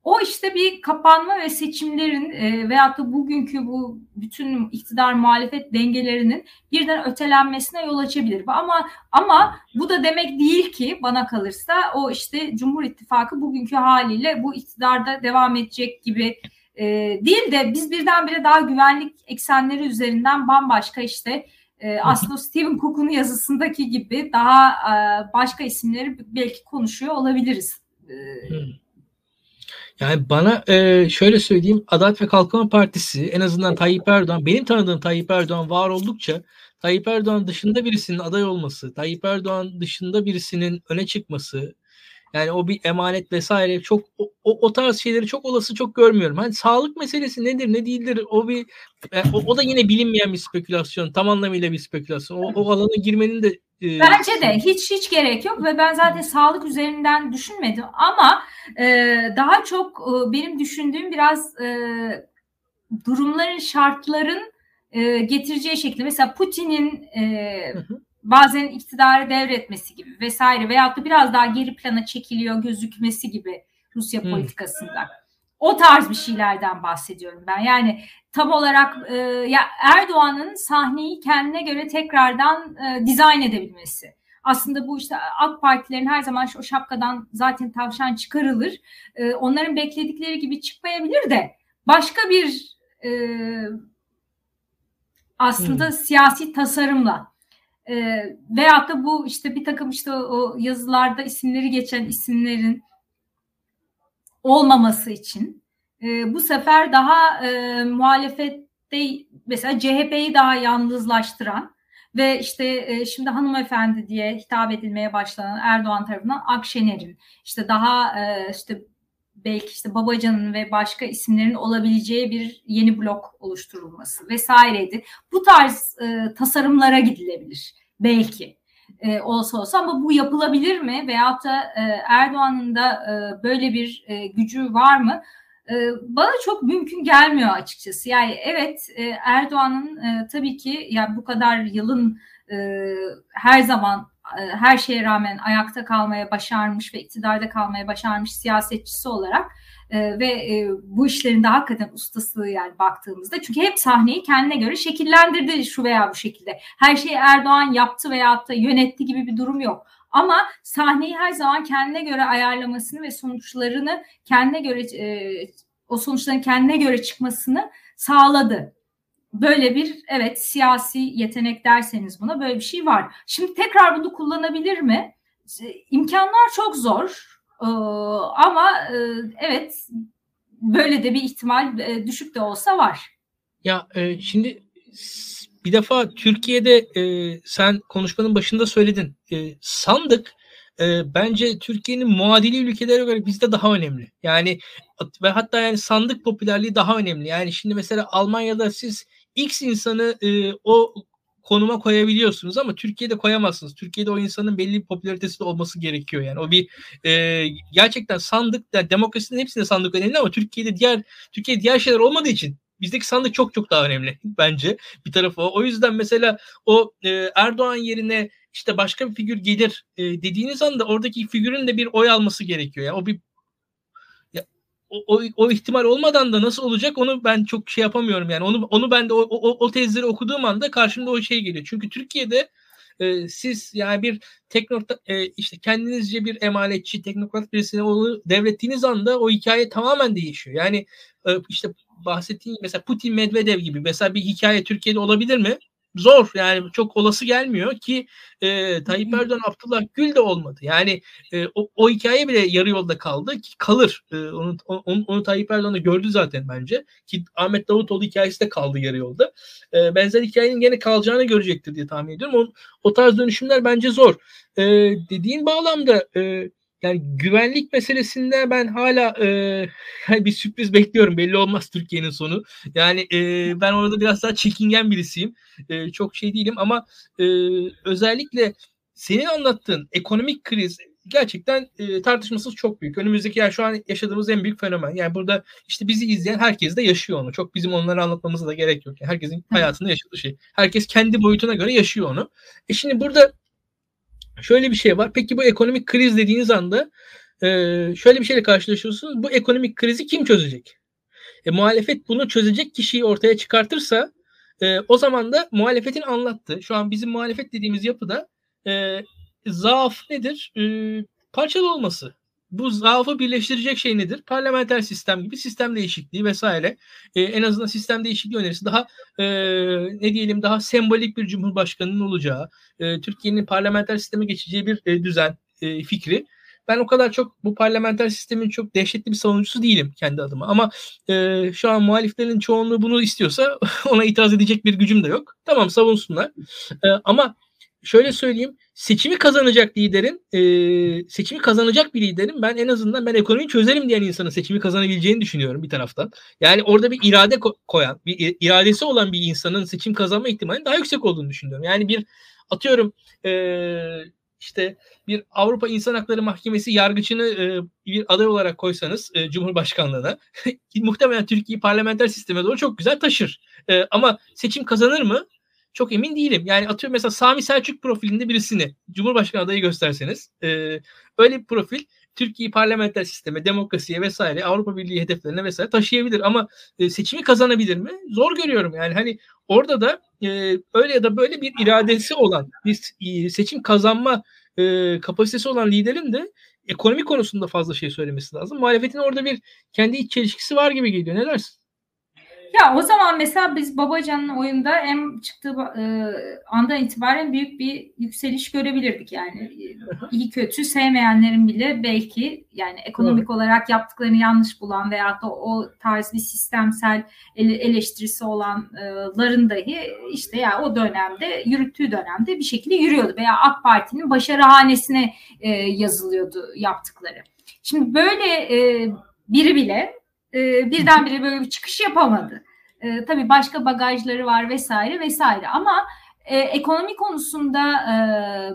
o işte bir kapanma ve seçimlerin e, veyahut da bugünkü bu bütün iktidar muhalefet dengelerinin birden ötelenmesine yol açabilir. Ama ama bu da demek değil ki bana kalırsa o işte Cumhur İttifakı bugünkü haliyle bu iktidarda devam edecek gibi e, değil de biz birdenbire daha güvenlik eksenleri üzerinden bambaşka işte e, aslında Stephen Cook'un yazısındaki gibi daha e, başka isimleri belki konuşuyor olabiliriz. E, yani bana e, şöyle söyleyeyim Adalet ve Kalkınma Partisi en azından Tayyip Erdoğan benim tanıdığım Tayyip Erdoğan var oldukça Tayyip Erdoğan dışında birisinin aday olması, Tayyip Erdoğan dışında birisinin öne çıkması, yani o bir emanet vesaire çok o, o, tarz şeyleri çok olası çok görmüyorum. Hani sağlık meselesi nedir ne değildir o bir e, o, o da yine bilinmeyen bir spekülasyon. Tam anlamıyla bir spekülasyon. O, o alana girmenin de e, Bence de hiç hiç gerek yok ve ben zaten sağlık üzerinden düşünmedim ama e, daha çok e, benim düşündüğüm biraz e, durumların şartların e, getireceği şekilde mesela Putin'in e, bazen iktidarı devretmesi gibi vesaire veyahut da biraz daha geri plana çekiliyor gözükmesi gibi Rusya hmm. politikasında. O tarz bir şeylerden bahsediyorum ben. Yani tam olarak e, ya Erdoğan'ın sahneyi kendine göre tekrardan e, dizayn edebilmesi. Aslında bu işte AK Partilerin her zaman o şapkadan zaten tavşan çıkarılır. E, onların bekledikleri gibi çıkmayabilir de başka bir e, aslında hmm. siyasi tasarımla e, veyahut da bu işte bir takım işte o yazılarda isimleri geçen isimlerin olmaması için e, bu sefer daha e, muhalefette mesela CHP'yi daha yalnızlaştıran ve işte e, şimdi hanımefendi diye hitap edilmeye başlanan Erdoğan tarafından Akşener'in işte daha e, işte belki işte Babacan'ın ve başka isimlerin olabileceği bir yeni blok oluşturulması vesaireydi. Bu tarz e, tasarımlara gidilebilir belki e, olsa olsa ama bu yapılabilir mi? Veyahut da e, Erdoğan'ın da e, böyle bir e, gücü var mı? E, bana çok mümkün gelmiyor açıkçası. Yani evet e, Erdoğan'ın e, tabii ki yani bu kadar yılın her zaman her şeye rağmen ayakta kalmaya başarmış ve iktidarda kalmaya başarmış siyasetçisi olarak e, ve e, bu işlerin de hakikaten ustası yani baktığımızda çünkü hep sahneyi kendine göre şekillendirdi şu veya bu şekilde. Her şeyi Erdoğan yaptı veya da yönetti gibi bir durum yok. Ama sahneyi her zaman kendine göre ayarlamasını ve sonuçlarını kendine göre e, o sonuçların kendine göre çıkmasını sağladı. Böyle bir evet siyasi yetenek derseniz buna böyle bir şey var. Şimdi tekrar bunu kullanabilir mi? İmkanlar çok zor ee, ama e, evet böyle de bir ihtimal e, düşük de olsa var. Ya e, şimdi bir defa Türkiye'de sen konuşmanın başında söyledin. Sandık bence Türkiye'nin muadili ülkelere göre bizde daha önemli. Yani ve hatta yani sandık popülerliği daha önemli. Yani şimdi mesela Almanya'da siz X insanı e, o konuma koyabiliyorsunuz ama Türkiye'de koyamazsınız. Türkiye'de o insanın belli bir popülaritesi de olması gerekiyor yani. O bir e, gerçekten sandık yani demokrasinin hepsinde sandık önemli ama Türkiye'de diğer Türkiye diğer şeyler olmadığı için bizdeki sandık çok çok daha önemli bence bir tarafı o. Yüzden mesela o e, Erdoğan yerine işte başka bir figür gelir e, dediğiniz anda oradaki figürün de bir oy alması gerekiyor. Yani o bir o, o, ihtimal olmadan da nasıl olacak onu ben çok şey yapamıyorum yani onu onu ben de o, o, o tezleri okuduğum anda karşımda o şey geliyor. Çünkü Türkiye'de e, siz yani bir teknokrat e, işte kendinizce bir emaletçi teknokrat birisine onu devrettiğiniz anda o hikaye tamamen değişiyor. Yani e, işte bahsettiğim mesela Putin Medvedev gibi mesela bir hikaye Türkiye'de olabilir mi? Zor yani çok olası gelmiyor ki e, Tayyip Erdoğan Abdullah Gül de olmadı. Yani e, o, o hikaye bile yarı yolda kaldı ki kalır. E, onu, onu, onu Tayyip Erdoğan'ı gördü zaten bence ki Ahmet Davutoğlu hikayesi de kaldı yarı yolda. E, benzer hikayenin gene kalacağını görecektir diye tahmin ediyorum. O, o tarz dönüşümler bence zor. E, dediğin bağlamda e, yani güvenlik meselesinde ben hala e, bir sürpriz bekliyorum. Belli olmaz Türkiye'nin sonu. Yani e, ben orada biraz daha çekingen birisiyim. E, çok şey değilim ama e, özellikle senin anlattığın ekonomik kriz gerçekten e, tartışmasız çok büyük. Önümüzdeki yani şu an yaşadığımız en büyük fenomen. Yani burada işte bizi izleyen herkes de yaşıyor onu. Çok bizim onları anlatmamıza da gerek yok. Yani herkesin hayatında yaşadığı şey. Herkes kendi boyutuna göre yaşıyor onu. E şimdi burada şöyle bir şey var. Peki bu ekonomik kriz dediğiniz anda e, şöyle bir şeyle karşılaşıyorsunuz. Bu ekonomik krizi kim çözecek? E, muhalefet bunu çözecek kişiyi ortaya çıkartırsa e, o zaman da muhalefetin anlattığı, şu an bizim muhalefet dediğimiz yapıda e, zaaf nedir? E, parçalı olması bu zaafı birleştirecek şey nedir? Parlamenter sistem gibi sistem değişikliği vesaire. E, en azından sistem değişikliği önerisi daha e, ne diyelim daha sembolik bir cumhurbaşkanının olacağı, e, Türkiye'nin parlamenter sisteme geçeceği bir e, düzen e, fikri. Ben o kadar çok bu parlamenter sistemin çok dehşetli bir savunucusu değilim kendi adıma. Ama e, şu an muhaliflerin çoğunluğu bunu istiyorsa ona itiraz edecek bir gücüm de yok. Tamam savunsunlar. E, ama şöyle söyleyeyim seçimi kazanacak liderin e, seçimi kazanacak bir liderin ben en azından ben ekonomiyi çözerim diyen insanın seçimi kazanabileceğini düşünüyorum bir taraftan. Yani orada bir irade ko- koyan, bir iradesi olan bir insanın seçim kazanma ihtimali daha yüksek olduğunu düşünüyorum. Yani bir atıyorum e, işte bir Avrupa İnsan Hakları Mahkemesi yargıcını e, bir aday olarak koysanız e, Cumhurbaşkanlığına muhtemelen Türkiye'yi parlamenter sisteme doğru çok güzel taşır. E, ama seçim kazanır mı? Çok emin değilim. Yani atıyorum mesela Sami Selçuk profilinde birisini Cumhurbaşkanı adayı gösterseniz e, öyle bir profil Türkiye'yi parlamenter sisteme, demokrasiye vesaire Avrupa Birliği hedeflerine vesaire taşıyabilir ama e, seçimi kazanabilir mi? Zor görüyorum yani hani orada da e, öyle ya da böyle bir iradesi olan bir e, seçim kazanma e, kapasitesi olan liderin de ekonomi konusunda fazla şey söylemesi lazım. Muhalefetin orada bir kendi iç çelişkisi var gibi geliyor. Ne dersin? Ya o zaman mesela biz Babacan'ın oyunda hem çıktığı e, andan itibaren büyük bir yükseliş görebilirdik yani. iyi kötü sevmeyenlerin bile belki yani ekonomik evet. olarak yaptıklarını yanlış bulan veya da o tarz bir sistemsel eleştirisi olanların dahi işte ya yani o dönemde yürüttüğü dönemde bir şekilde yürüyordu veya AK Parti'nin başarıhanesine e, yazılıyordu yaptıkları. Şimdi böyle e, biri bile e, birdenbire böyle bir çıkış yapamadı. E, tabii başka bagajları var vesaire vesaire ama e, ekonomi konusunda e,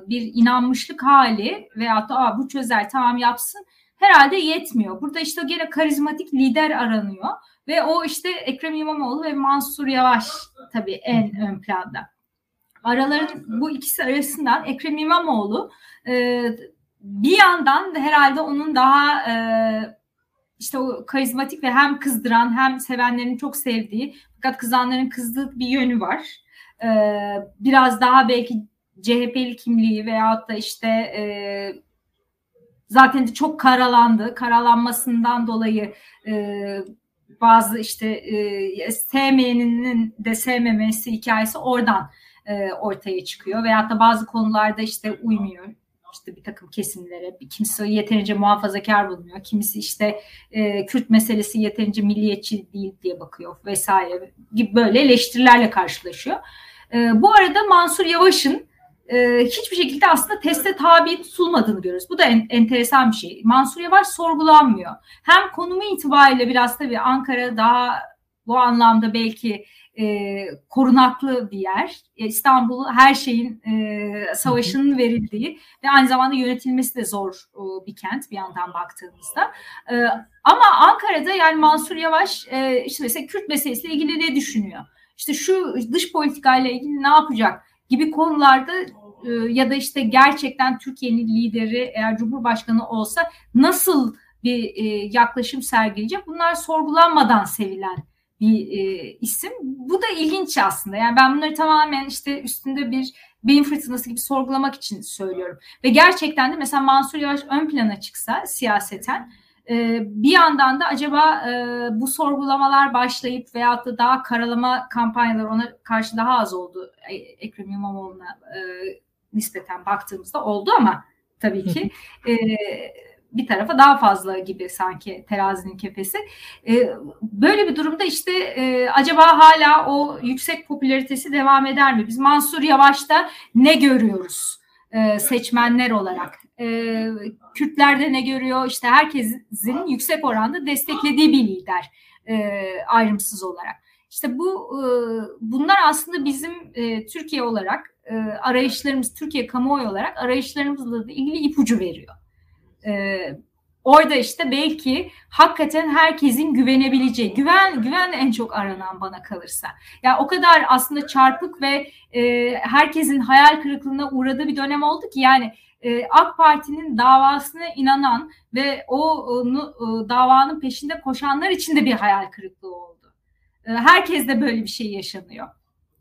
bir inanmışlık hali veyahut da Aa, bu çözer tamam yapsın herhalde yetmiyor. Burada işte gene karizmatik lider aranıyor ve o işte Ekrem İmamoğlu ve Mansur Yavaş tabii en ön planda. Araların bu ikisi arasından Ekrem İmamoğlu e, bir yandan herhalde onun daha e, işte o karizmatik ve hem kızdıran hem sevenlerin çok sevdiği fakat kızanların kızdığı bir yönü var. Ee, biraz daha belki CHP'li kimliği veyahut da işte e, zaten de çok karalandı. Karalanmasından dolayı e, bazı işte e, sevmeyeninin de sevmemesi hikayesi oradan e, ortaya çıkıyor. Veyahut da bazı konularda işte uymuyor işte bir takım kesimlere, kimisi yeterince muhafazakar bulunuyor, kimisi işte e, Kürt meselesi yeterince milliyetçi değil diye bakıyor vesaire gibi böyle eleştirilerle karşılaşıyor. E, bu arada Mansur Yavaş'ın e, hiçbir şekilde aslında teste tabi tutulmadığını görüyoruz. Bu da en, enteresan bir şey. Mansur Yavaş sorgulanmıyor. Hem konumu itibariyle biraz tabii Ankara daha bu anlamda belki e, korunaklı bir yer. E, İstanbul her şeyin e, savaşının verildiği ve aynı zamanda yönetilmesi de zor e, bir kent bir yandan baktığımızda. E, ama Ankara'da yani Mansur Yavaş e, işte mesela Kürt meselesiyle ilgili ne düşünüyor? İşte şu dış politikayla ilgili ne yapacak gibi konularda e, ya da işte gerçekten Türkiye'nin lideri eğer Cumhurbaşkanı olsa nasıl bir e, yaklaşım sergileyecek? Bunlar sorgulanmadan sevilen bir e, isim. Bu da ilginç aslında. Yani ben bunları tamamen işte üstünde bir beyin fırtınası gibi sorgulamak için söylüyorum. Ve gerçekten de mesela Mansur Yavaş ön plana çıksa siyaseten e, bir yandan da acaba e, bu sorgulamalar başlayıp veyahut da daha karalama kampanyaları ona karşı daha az oldu. E, Ekrem İmamoğlu'na e, nispeten baktığımızda oldu ama tabii ki e, bir tarafa daha fazla gibi sanki terazinin kefesi. E, böyle bir durumda işte e, acaba hala o yüksek popülaritesi devam eder mi? Biz Mansur Yavaş'ta ne görüyoruz e, seçmenler olarak? E, Kürtlerde ne görüyor? İşte herkesin yüksek oranda desteklediği bir lider e, ayrımsız olarak. İşte bu e, bunlar aslında bizim e, Türkiye olarak e, arayışlarımız, Türkiye kamuoyu olarak arayışlarımızla da ilgili ipucu veriyor. E, orada işte belki hakikaten herkesin güvenebileceği, güven güven en çok aranan bana kalırsa. Ya yani o kadar aslında çarpık ve e, herkesin hayal kırıklığına uğradığı bir dönem oldu ki yani e, AK Parti'nin davasına inanan ve o onu, e, davanın peşinde koşanlar için de bir hayal kırıklığı oldu. E, herkes de böyle bir şey yaşanıyor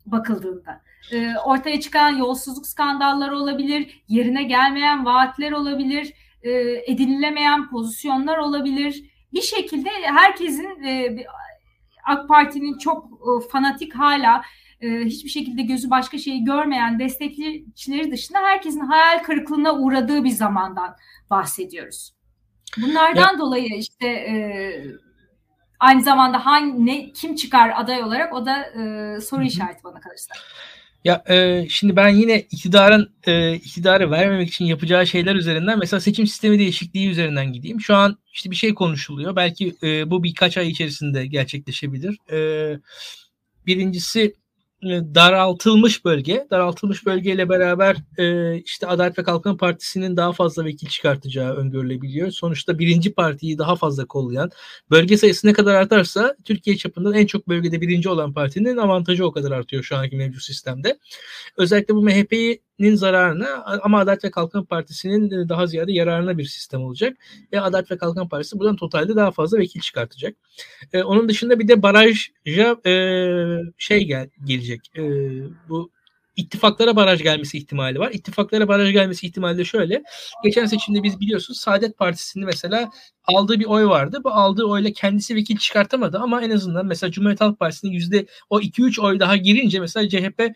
bakıldığında. E, ortaya çıkan yolsuzluk skandalları olabilir, yerine gelmeyen vaatler olabilir, e, edinilemeyen pozisyonlar olabilir. Bir şekilde herkesin e, AK Parti'nin çok e, fanatik hala e, hiçbir şekilde gözü başka şeyi görmeyen destekçileri dışında herkesin hayal kırıklığına uğradığı bir zamandan bahsediyoruz. Bunlardan ya. dolayı işte e, aynı zamanda hangi ne kim çıkar aday olarak o da e, soru işareti bana kalırsa. Ya e, şimdi ben yine iktidarın e, iktidarı vermemek için yapacağı şeyler üzerinden mesela seçim sistemi değişikliği üzerinden gideyim. Şu an işte bir şey konuşuluyor. Belki e, bu birkaç ay içerisinde gerçekleşebilir. E, birincisi daraltılmış bölge. Daraltılmış bölgeyle beraber e, işte Adalet ve Kalkınma Partisi'nin daha fazla vekil çıkartacağı öngörülebiliyor. Sonuçta birinci partiyi daha fazla kollayan, bölge sayısı ne kadar artarsa Türkiye çapında en çok bölgede birinci olan partinin avantajı o kadar artıyor şu anki mevcut sistemde. Özellikle bu MHP'yi nin zararına ama Adalet ve Kalkınma Partisi'nin daha ziyade yararına bir sistem olacak. Ve Adalet ve Kalkınma Partisi buradan totalde daha fazla vekil çıkartacak. Ee, onun dışında bir de barajja e, şey gel, gelecek. E, bu ittifaklara baraj gelmesi ihtimali var. İttifaklara baraj gelmesi ihtimali de şöyle. Geçen seçimde biz biliyorsunuz Saadet Partisi'nin mesela aldığı bir oy vardı. Bu aldığı oyla kendisi vekil çıkartamadı ama en azından mesela Cumhuriyet Halk Partisi'nin yüzde o 2-3 oy daha girince mesela CHP e,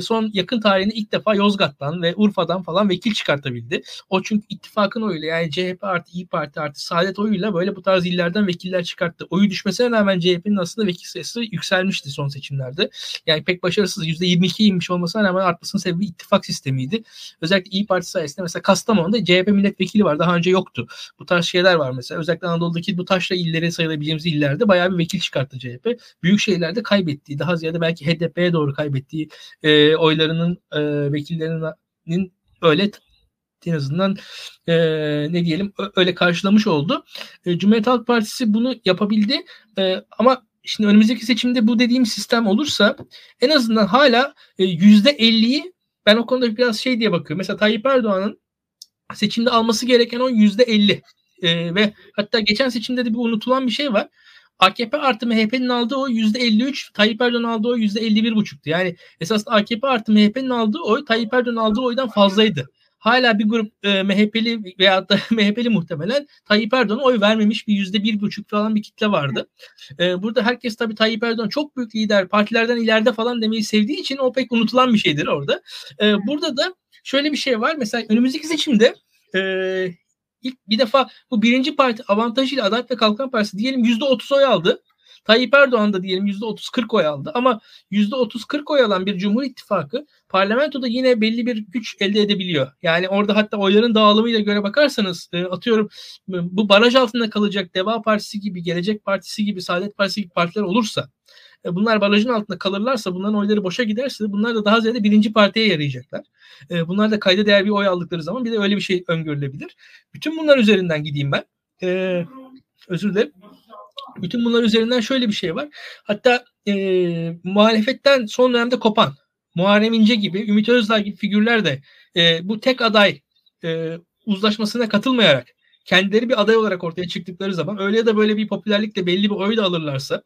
son yakın tarihinde ilk defa Yozgat'tan ve Urfa'dan falan vekil çıkartabildi. O çünkü ittifakın oyuyla yani CHP artı İyi Parti artı Saadet oyuyla böyle bu tarz illerden vekiller çıkarttı. Oyu düşmesine rağmen CHP'nin aslında vekil sayısı yükselmişti son seçimlerde. Yani pek başarısız %22 inmiş olmasına rağmen artmasının sebebi ittifak sistemiydi. Özellikle İyi Parti sayesinde mesela Kastamonu'da CHP milletvekili var. Daha önce yoktu. Bu tarz şeyler var mesela. Özellikle Anadolu'daki bu taşla illeri sayılabileceğimiz illerde bayağı bir vekil çıkarttı CHP. Büyük şehirlerde kaybettiği, daha ziyade belki HDP'ye doğru kaybettiği e, oylarının e, vekillerinin öyle en azından e, ne diyelim öyle karşılamış oldu. E, Cumhuriyet Halk Partisi bunu yapabildi e, ama şimdi önümüzdeki seçimde bu dediğim sistem olursa en azından hala yüzde 50'yi ben o konuda biraz şey diye bakıyorum. Mesela Tayyip Erdoğan'ın seçimde alması gereken o yüzde 50 e, ve hatta geçen seçimde de bir unutulan bir şey var. AKP artı MHP'nin aldığı oy %53, Tayyip Erdoğan aldığı oy %51,5'tu. Yani esas AKP artı MHP'nin aldığı oy Tayyip Erdoğan aldığı oydan fazlaydı. Hala bir grup e, MHP'li veya da MHP'li muhtemelen Tayyip Erdoğan'a oy vermemiş bir yüzde bir buçuk falan bir kitle vardı. E, burada herkes tabii Tayyip Erdoğan çok büyük lider, partilerden ileride falan demeyi sevdiği için o pek unutulan bir şeydir orada. E, burada da şöyle bir şey var. Mesela önümüzdeki seçimde e, ilk bir defa bu birinci parti avantajıyla Adalet ve Kalkınma Partisi diyelim yüzde otuz oy aldı. Tayyip Erdoğan da diyelim yüzde otuz kırk oy aldı ama yüzde otuz kırk oy alan bir Cumhur İttifakı parlamentoda yine belli bir güç elde edebiliyor. Yani orada hatta oyların dağılımıyla göre bakarsanız e, atıyorum bu baraj altında kalacak Deva Partisi gibi, Gelecek Partisi gibi, Saadet Partisi gibi partiler olursa e, bunlar barajın altında kalırlarsa bunların oyları boşa giderse bunlar da daha ziyade birinci partiye yarayacaklar. E, bunlar da kayda değer bir oy aldıkları zaman bir de öyle bir şey öngörülebilir. Bütün bunlar üzerinden gideyim ben. E, özür dilerim. Bütün bunlar üzerinden şöyle bir şey var. Hatta e, muhalefetten son dönemde kopan Muharrem İnce gibi, Ümit Özdağ gibi figürler de e, bu tek aday e, uzlaşmasına katılmayarak kendileri bir aday olarak ortaya çıktıkları zaman öyle ya da böyle bir popülerlikle belli bir oy da alırlarsa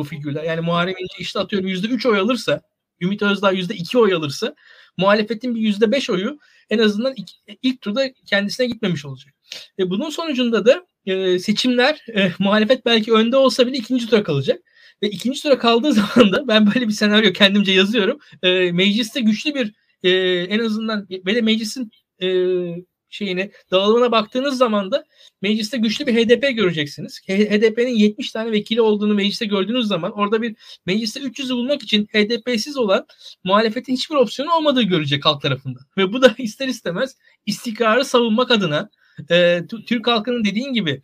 bu figürler. Yani Muharrem İnce işte atıyorum %3 oy alırsa Ümit Özdağ %2 oy alırsa muhalefetin bir %5 oyu en azından ilk, ilk turda kendisine gitmemiş olacak. Ve bunun sonucunda da e, seçimler e, muhalefet belki önde olsa bile ikinci tura kalacak. Ve ikinci tura kaldığı zaman da ben böyle bir senaryo kendimce yazıyorum. E, mecliste güçlü bir e, en azından ve de meclisin e, şeyine dağılımına baktığınız zaman da mecliste güçlü bir HDP göreceksiniz. HDP'nin 70 tane vekili olduğunu mecliste gördüğünüz zaman orada bir mecliste 300'ü bulmak için HDP'siz olan muhalefetin hiçbir opsiyonu olmadığı görecek halk tarafında. Ve bu da ister istemez istikrarı savunmak adına e, Türk halkının dediğin gibi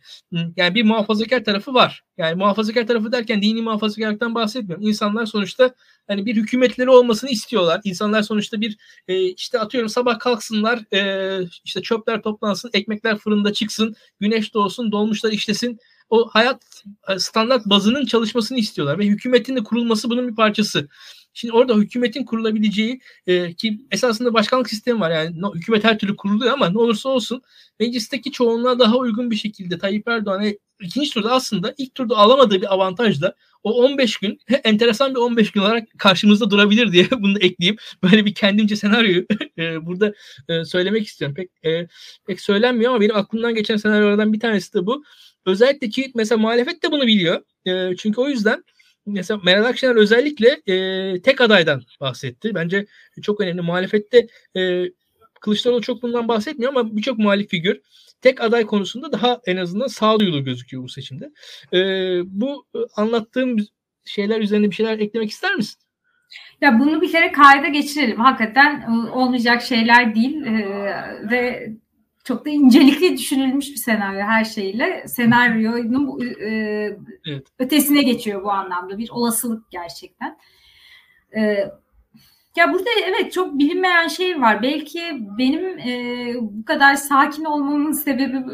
yani bir muhafazakar tarafı var. Yani muhafazakar tarafı derken dini muhafazakarlıktan bahsetmiyorum. İnsanlar sonuçta hani bir hükümetleri olmasını istiyorlar. İnsanlar sonuçta bir e, işte atıyorum sabah kalksınlar e, işte çöpler toplansın, ekmekler fırında çıksın, güneş doğsun, dolmuşlar işlesin. O hayat e, standart bazının çalışmasını istiyorlar ve hükümetin de kurulması bunun bir parçası. Şimdi orada hükümetin kurulabileceği e, ki esasında başkanlık sistemi var. Yani no, hükümet her türlü kuruluyor ama ne olursa olsun meclisteki çoğunluğa daha uygun bir şekilde Tayyip Erdoğan'a ikinci turda aslında ilk turda alamadığı bir avantajla o 15 gün enteresan bir 15 gün olarak karşımızda durabilir diye bunu da ekleyeyim. Böyle bir kendimce senaryoyu e, burada e, söylemek istiyorum. Pek e, pek söylenmiyor ama benim aklımdan geçen senaryolardan bir tanesi de bu. Özellikle ki mesela muhalefet de bunu biliyor. E, çünkü o yüzden mesela Meral Akşener özellikle e, tek adaydan bahsetti. Bence çok önemli. Muhalefette e, Kılıçdaroğlu çok bundan bahsetmiyor ama birçok muhalif figür tek aday konusunda daha en azından sağduyulu gözüküyor bu seçimde. E, bu anlattığım şeyler üzerine bir şeyler eklemek ister misin? Ya bunu bir kere kayda geçirelim. Hakikaten olmayacak şeyler değil ee, ve çok da incelikli düşünülmüş bir senaryo her şeyle. Senaryonun e, evet. ötesine geçiyor bu anlamda. Bir olasılık gerçekten. E, ya burada evet çok bilinmeyen şey var. Belki benim e, bu kadar sakin olmamın sebebi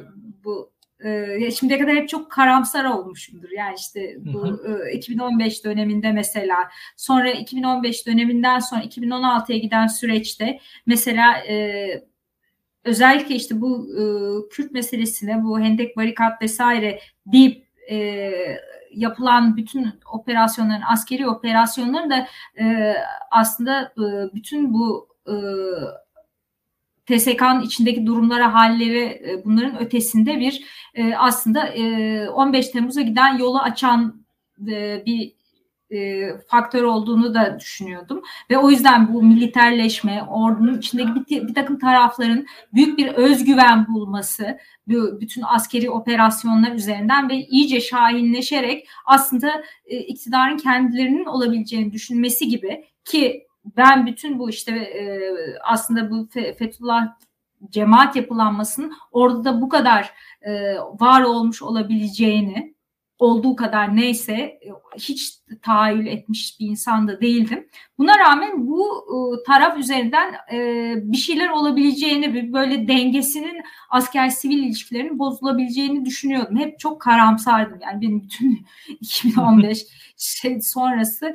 bu. E, şimdiye kadar hep çok karamsar olmuşumdur. Yani işte bu e, 2015 döneminde mesela sonra 2015 döneminden sonra 2016'ya giden süreçte mesela e, özellikle işte bu e, Kürt meselesine bu hendek barikat vesaire deyip e, yapılan bütün operasyonların askeri operasyonların da e, aslında e, bütün bu e, TSK'nın içindeki durumlara, halleri e, bunların ötesinde bir e, aslında e, 15 Temmuz'a giden yolu açan e, bir e, faktör olduğunu da düşünüyordum. Ve o yüzden bu militerleşme, ordunun içindeki bir, bir takım tarafların büyük bir özgüven bulması, bu, bütün askeri operasyonlar üzerinden ve iyice şahinleşerek aslında e, iktidarın kendilerinin olabileceğini düşünmesi gibi ki ben bütün bu işte e, aslında bu Fethullah cemaat yapılanmasının orada da bu kadar var olmuş olabileceğini olduğu kadar neyse e, hiç tahayyül etmiş bir insan da değildim. Buna rağmen bu e, taraf üzerinden e, bir şeyler olabileceğini, bir böyle dengesinin asker sivil ilişkilerinin bozulabileceğini düşünüyordum. Hep çok karamsardım. Yani benim bütün 2015 şey sonrası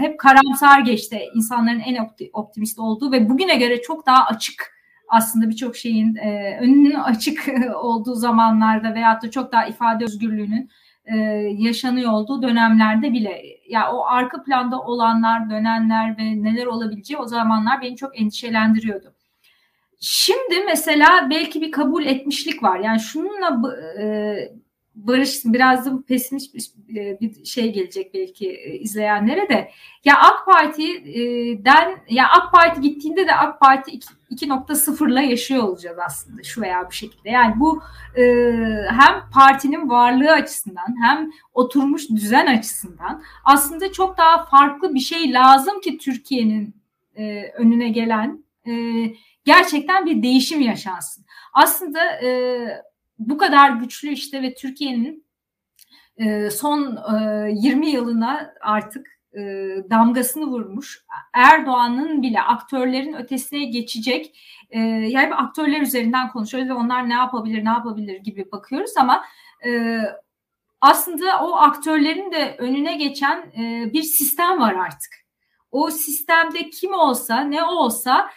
hep karamsar geçti. İnsanların en optimist olduğu ve bugüne göre çok daha açık aslında birçok şeyin e, önünün açık olduğu zamanlarda veyahut da çok daha ifade özgürlüğünün e, yaşanıyor olduğu dönemlerde bile ya o arka planda olanlar, dönenler ve neler olabileceği o zamanlar beni çok endişelendiriyordu. Şimdi mesela belki bir kabul etmişlik var. Yani şununla e, barış biraz da pesimist bir e, şey gelecek belki e, izleyenlere de. Ya AK Parti'den ya AK Parti gittiğinde de AK Parti 2.0'la yaşıyor olacağız aslında şu veya bu şekilde. Yani bu e, hem partinin varlığı açısından hem oturmuş düzen açısından aslında çok daha farklı bir şey lazım ki Türkiye'nin önüne gelen gerçekten bir değişim yaşansın. Aslında bu kadar güçlü işte ve Türkiye'nin e, son e, 20 yılına artık e, damgasını vurmuş. Erdoğan'ın bile aktörlerin ötesine geçecek. E, yani aktörler üzerinden konuşuyoruz ve onlar ne yapabilir, ne yapabilir gibi bakıyoruz ama e, aslında o aktörlerin de önüne geçen e, bir sistem var artık. O sistemde kim olsa, ne olsa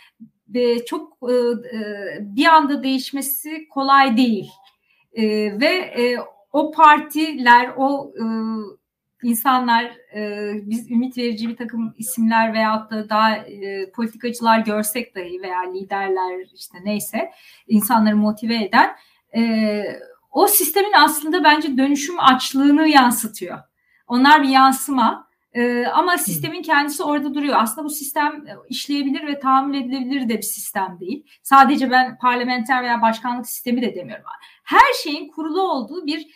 e, çok e, e bir anda değişmesi kolay değil. E, ve e, o partiler, o e, insanlar, e, biz ümit verici bir takım isimler veyahut da daha e, politikacılar görsek dahi veya liderler işte neyse insanları motive eden e, o sistemin aslında bence dönüşüm açlığını yansıtıyor. Onlar bir yansıma ee, ama sistemin kendisi orada duruyor. Aslında bu sistem e, işleyebilir ve tahammül edilebilir de bir sistem değil. Sadece ben parlamenter veya başkanlık sistemi de demiyorum. Her şeyin kurulu olduğu bir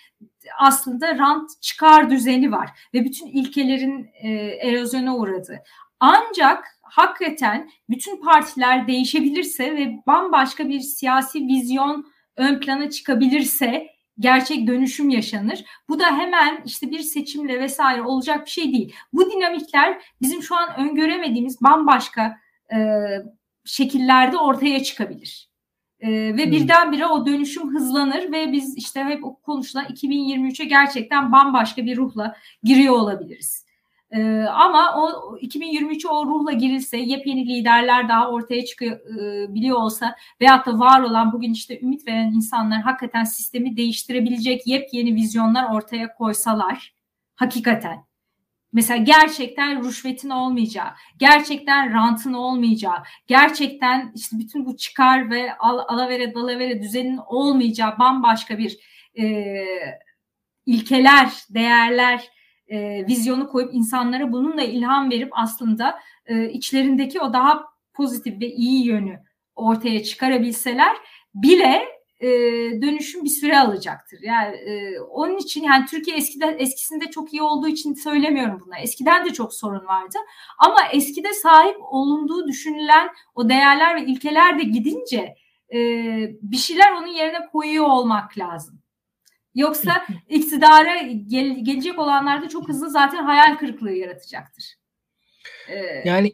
aslında rant çıkar düzeni var ve bütün ilkelerin e, erozyona uğradı. Ancak hakikaten bütün partiler değişebilirse ve bambaşka bir siyasi vizyon ön plana çıkabilirse gerçek dönüşüm yaşanır. Bu da hemen işte bir seçimle vesaire olacak bir şey değil. Bu dinamikler bizim şu an öngöremediğimiz bambaşka e, şekillerde ortaya çıkabilir. E, ve hmm. birdenbire o dönüşüm hızlanır ve biz işte hep konuşulan 2023'e gerçekten bambaşka bir ruhla giriyor olabiliriz. Ee, ama o 2023'e o ruhla girilse, yepyeni liderler daha ortaya çıkabiliyor e, olsa veyahut da var olan bugün işte ümit veren insanlar hakikaten sistemi değiştirebilecek yepyeni vizyonlar ortaya koysalar hakikaten. Mesela gerçekten rüşvetin olmayacağı, gerçekten rantın olmayacağı, gerçekten işte bütün bu çıkar ve al, alavere dalavere düzenin olmayacağı bambaşka bir e, ilkeler, değerler e, vizyonu koyup insanlara bununla ilham verip aslında e, içlerindeki o daha pozitif ve iyi yönü ortaya çıkarabilseler bile e, dönüşüm bir süre alacaktır. Yani e, onun için yani Türkiye eskiden eskisinde çok iyi olduğu için söylemiyorum bunu. Eskiden de çok sorun vardı. Ama eskide sahip olunduğu düşünülen o değerler ve ilkeler de gidince e, bir şeyler onun yerine koyuyor olmak lazım. Yoksa iktidara gel, gelecek olanlarda çok hızlı zaten hayal kırıklığı yaratacaktır. Ee, yani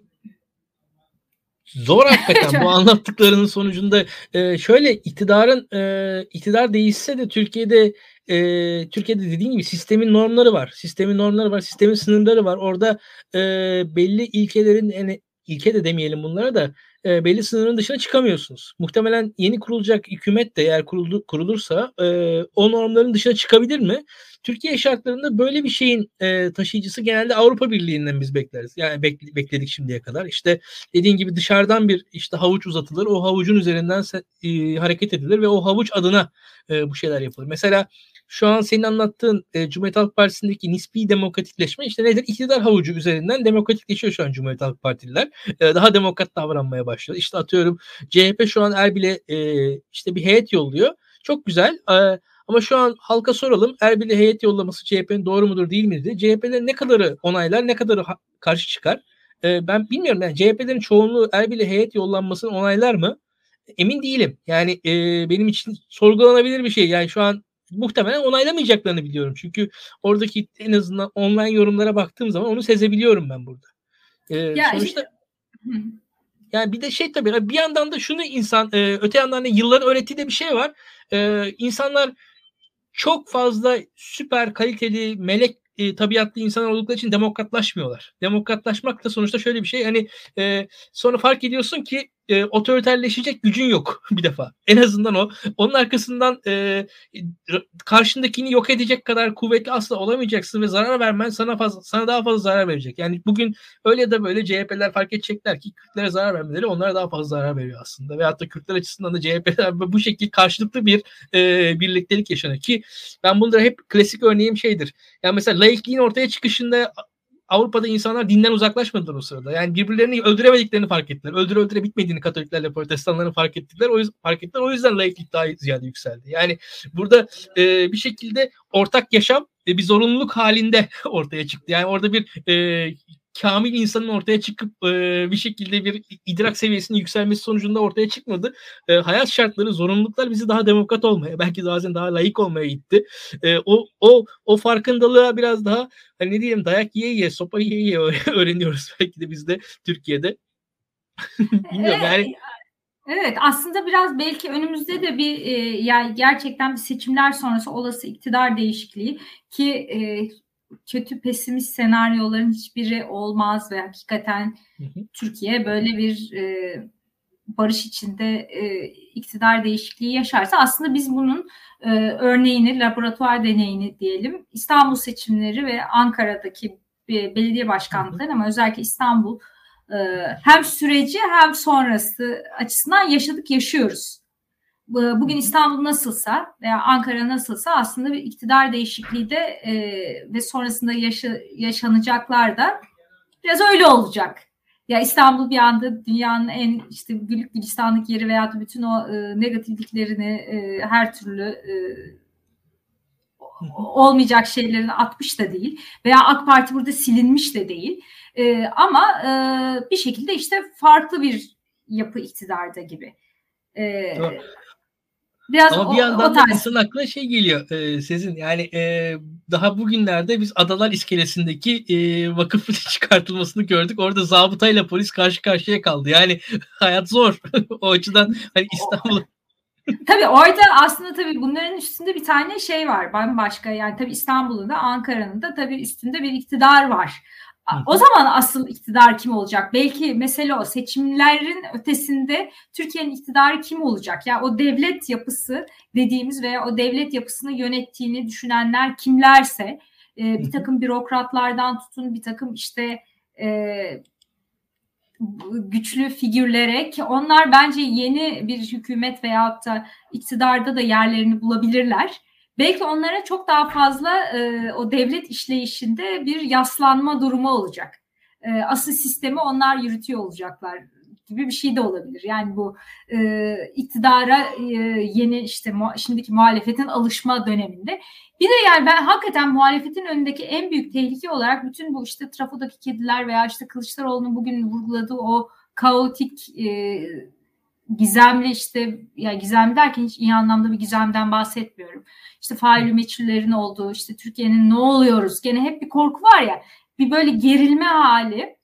zor hakikaten bu anlattıklarının sonucunda e, şöyle iktidarın e, iktidar değişse de Türkiye'de e, Türkiye'de dediğim gibi sistemin normları var. Sistemin normları var, sistemin sınırları var. Orada e, belli ilkelerin yani ilke de demeyelim bunlara da e, belli sınırın dışına çıkamıyorsunuz. Muhtemelen yeni kurulacak hükümet de eğer kuruldu, kurulursa e, o normların dışına çıkabilir mi? Türkiye şartlarında böyle bir şeyin e, taşıyıcısı genelde Avrupa Birliği'nden biz bekleriz. Yani bek, bekledik şimdiye kadar. İşte dediğin gibi dışarıdan bir işte havuç uzatılır. O havucun üzerinden e, hareket edilir ve o havuç adına e, bu şeyler yapılır. Mesela şu an senin anlattığın e, Cumhuriyet Halk Partisi'ndeki nispi demokratikleşme işte nedir? İktidar havucu üzerinden demokratikleşiyor şu an Cumhuriyet Halk Partililer. E, daha demokrat davranmaya başlıyor. İşte atıyorum CHP şu an Erbil'e e, işte bir heyet yolluyor. Çok güzel. E, ama şu an halka soralım Erbil'e heyet yollaması CHP'nin doğru mudur değil midir? CHP'lerin ne kadarı onaylar ne kadarı karşı çıkar? E, ben bilmiyorum yani CHP'lerin çoğunluğu Erbil'e heyet yollanmasını onaylar mı? Emin değilim. Yani e, benim için sorgulanabilir bir şey. Yani şu an muhtemelen onaylamayacaklarını biliyorum. Çünkü oradaki en azından online yorumlara baktığım zaman onu sezebiliyorum ben burada. Ee, ya sonuçta işte... yani bir de şey tabii bir yandan da şunu insan e, öte yandan da yılların öğrettiği de bir şey var. E, insanlar çok fazla süper kaliteli melek e, tabiatlı insanlar oldukları için demokratlaşmıyorlar. Demokratlaşmak da sonuçta şöyle bir şey hani e, sonra fark ediyorsun ki e, otoriterleşecek gücün yok bir defa. En azından o. Onun arkasından e, karşındakini yok edecek kadar kuvvetli asla olamayacaksın ve zarar vermen sana fazla sana daha fazla zarar verecek. Yani bugün öyle ya da böyle CHP'ler fark edecekler ki Kürtlere zarar vermeleri onlara daha fazla zarar veriyor aslında. Veyahut da Kürtler açısından da CHP'ler bu şekilde karşılıklı bir e, birliktelik yaşanıyor ki ben bunları hep klasik örneğim şeydir. Yani mesela laikliğin ortaya çıkışında Avrupa'da insanlar dinden uzaklaşmadılar o sırada. Yani birbirlerini öldüremediklerini fark ettiler. Öldüre öldüre bitmediğini Katoliklerle Protestanların fark ettiler. O yüzden, fark ettiler. O yüzden laiklik daha ziyade yükseldi. Yani burada e, bir şekilde ortak yaşam e, bir zorunluluk halinde ortaya çıktı. Yani orada bir e, kamil insanın ortaya çıkıp e, bir şekilde bir idrak seviyesinin yükselmesi sonucunda ortaya çıkmadı. E, hayat şartları, zorunluluklar bizi daha demokrat olmaya, belki bazen daha layık olmaya gitti. E, o o o farkındalığa biraz daha hani ne diyelim dayak yiye yiye, sopa yiye yiye öğreniyoruz belki de biz de Türkiye'de. Bilmiyorum yani Evet aslında biraz belki önümüzde de bir e, yani gerçekten bir seçimler sonrası olası iktidar değişikliği ki e, kötü pesimist senaryoların hiçbiri olmaz ve hakikaten hı hı. Türkiye böyle bir e, barış içinde e, iktidar değişikliği yaşarsa aslında biz bunun e, örneğini laboratuvar deneyini diyelim İstanbul seçimleri ve Ankara'daki belediye başkanlıkları ama özellikle İstanbul e, hem süreci hem sonrası açısından yaşadık yaşıyoruz. Bugün İstanbul nasılsa veya Ankara nasılsa aslında bir iktidar değişikliği de e, ve sonrasında yaşa, yaşanacaklar da biraz öyle olacak. Ya İstanbul bir anda dünyanın en işte gülük gülistanlık yeri veya bütün o e, negatifliklerini e, her türlü e, olmayacak şeylerini atmış da değil veya AK Parti burada silinmiş de değil. E, ama e, bir şekilde işte farklı bir yapı iktidarda gibi. E, Biraz Ama o, bir yandan da insan aklına şey geliyor e, Sezin yani e, daha bugünlerde biz Adalar iskelesindeki e, vakıfın çıkartılmasını gördük. Orada zabıtayla polis karşı karşıya kaldı. Yani hayat zor. o açıdan hani İstanbul tabii orada aslında tabii bunların üstünde bir tane şey var bambaşka yani tabii İstanbul'un da Ankara'nın da tabii üstünde bir iktidar var. O zaman asıl iktidar kim olacak? Belki mesele o seçimlerin ötesinde Türkiye'nin iktidarı kim olacak? Ya yani o devlet yapısı dediğimiz veya o devlet yapısını yönettiğini düşünenler kimlerse e, bir takım bürokratlardan tutun bir takım işte e, güçlü figürlere ki onlar bence yeni bir hükümet veyahut da iktidarda da yerlerini bulabilirler belki onlara çok daha fazla e, o devlet işleyişinde bir yaslanma durumu olacak. E, asıl sistemi onlar yürütüyor olacaklar gibi bir şey de olabilir. Yani bu e, iktidara e, yeni işte mu, şimdiki muhalefetin alışma döneminde. Bir de yani ben hakikaten muhalefetin önündeki en büyük tehlike olarak bütün bu işte trafodaki kediler veya işte Kılıçdaroğlu'nun bugün vurguladığı o kaotik e, gizemli işte ya gizemli derken hiç iyi anlamda bir gizemden bahsetmiyorum. İşte faili meçhullerin olduğu işte Türkiye'nin ne oluyoruz gene hep bir korku var ya bir böyle gerilme hali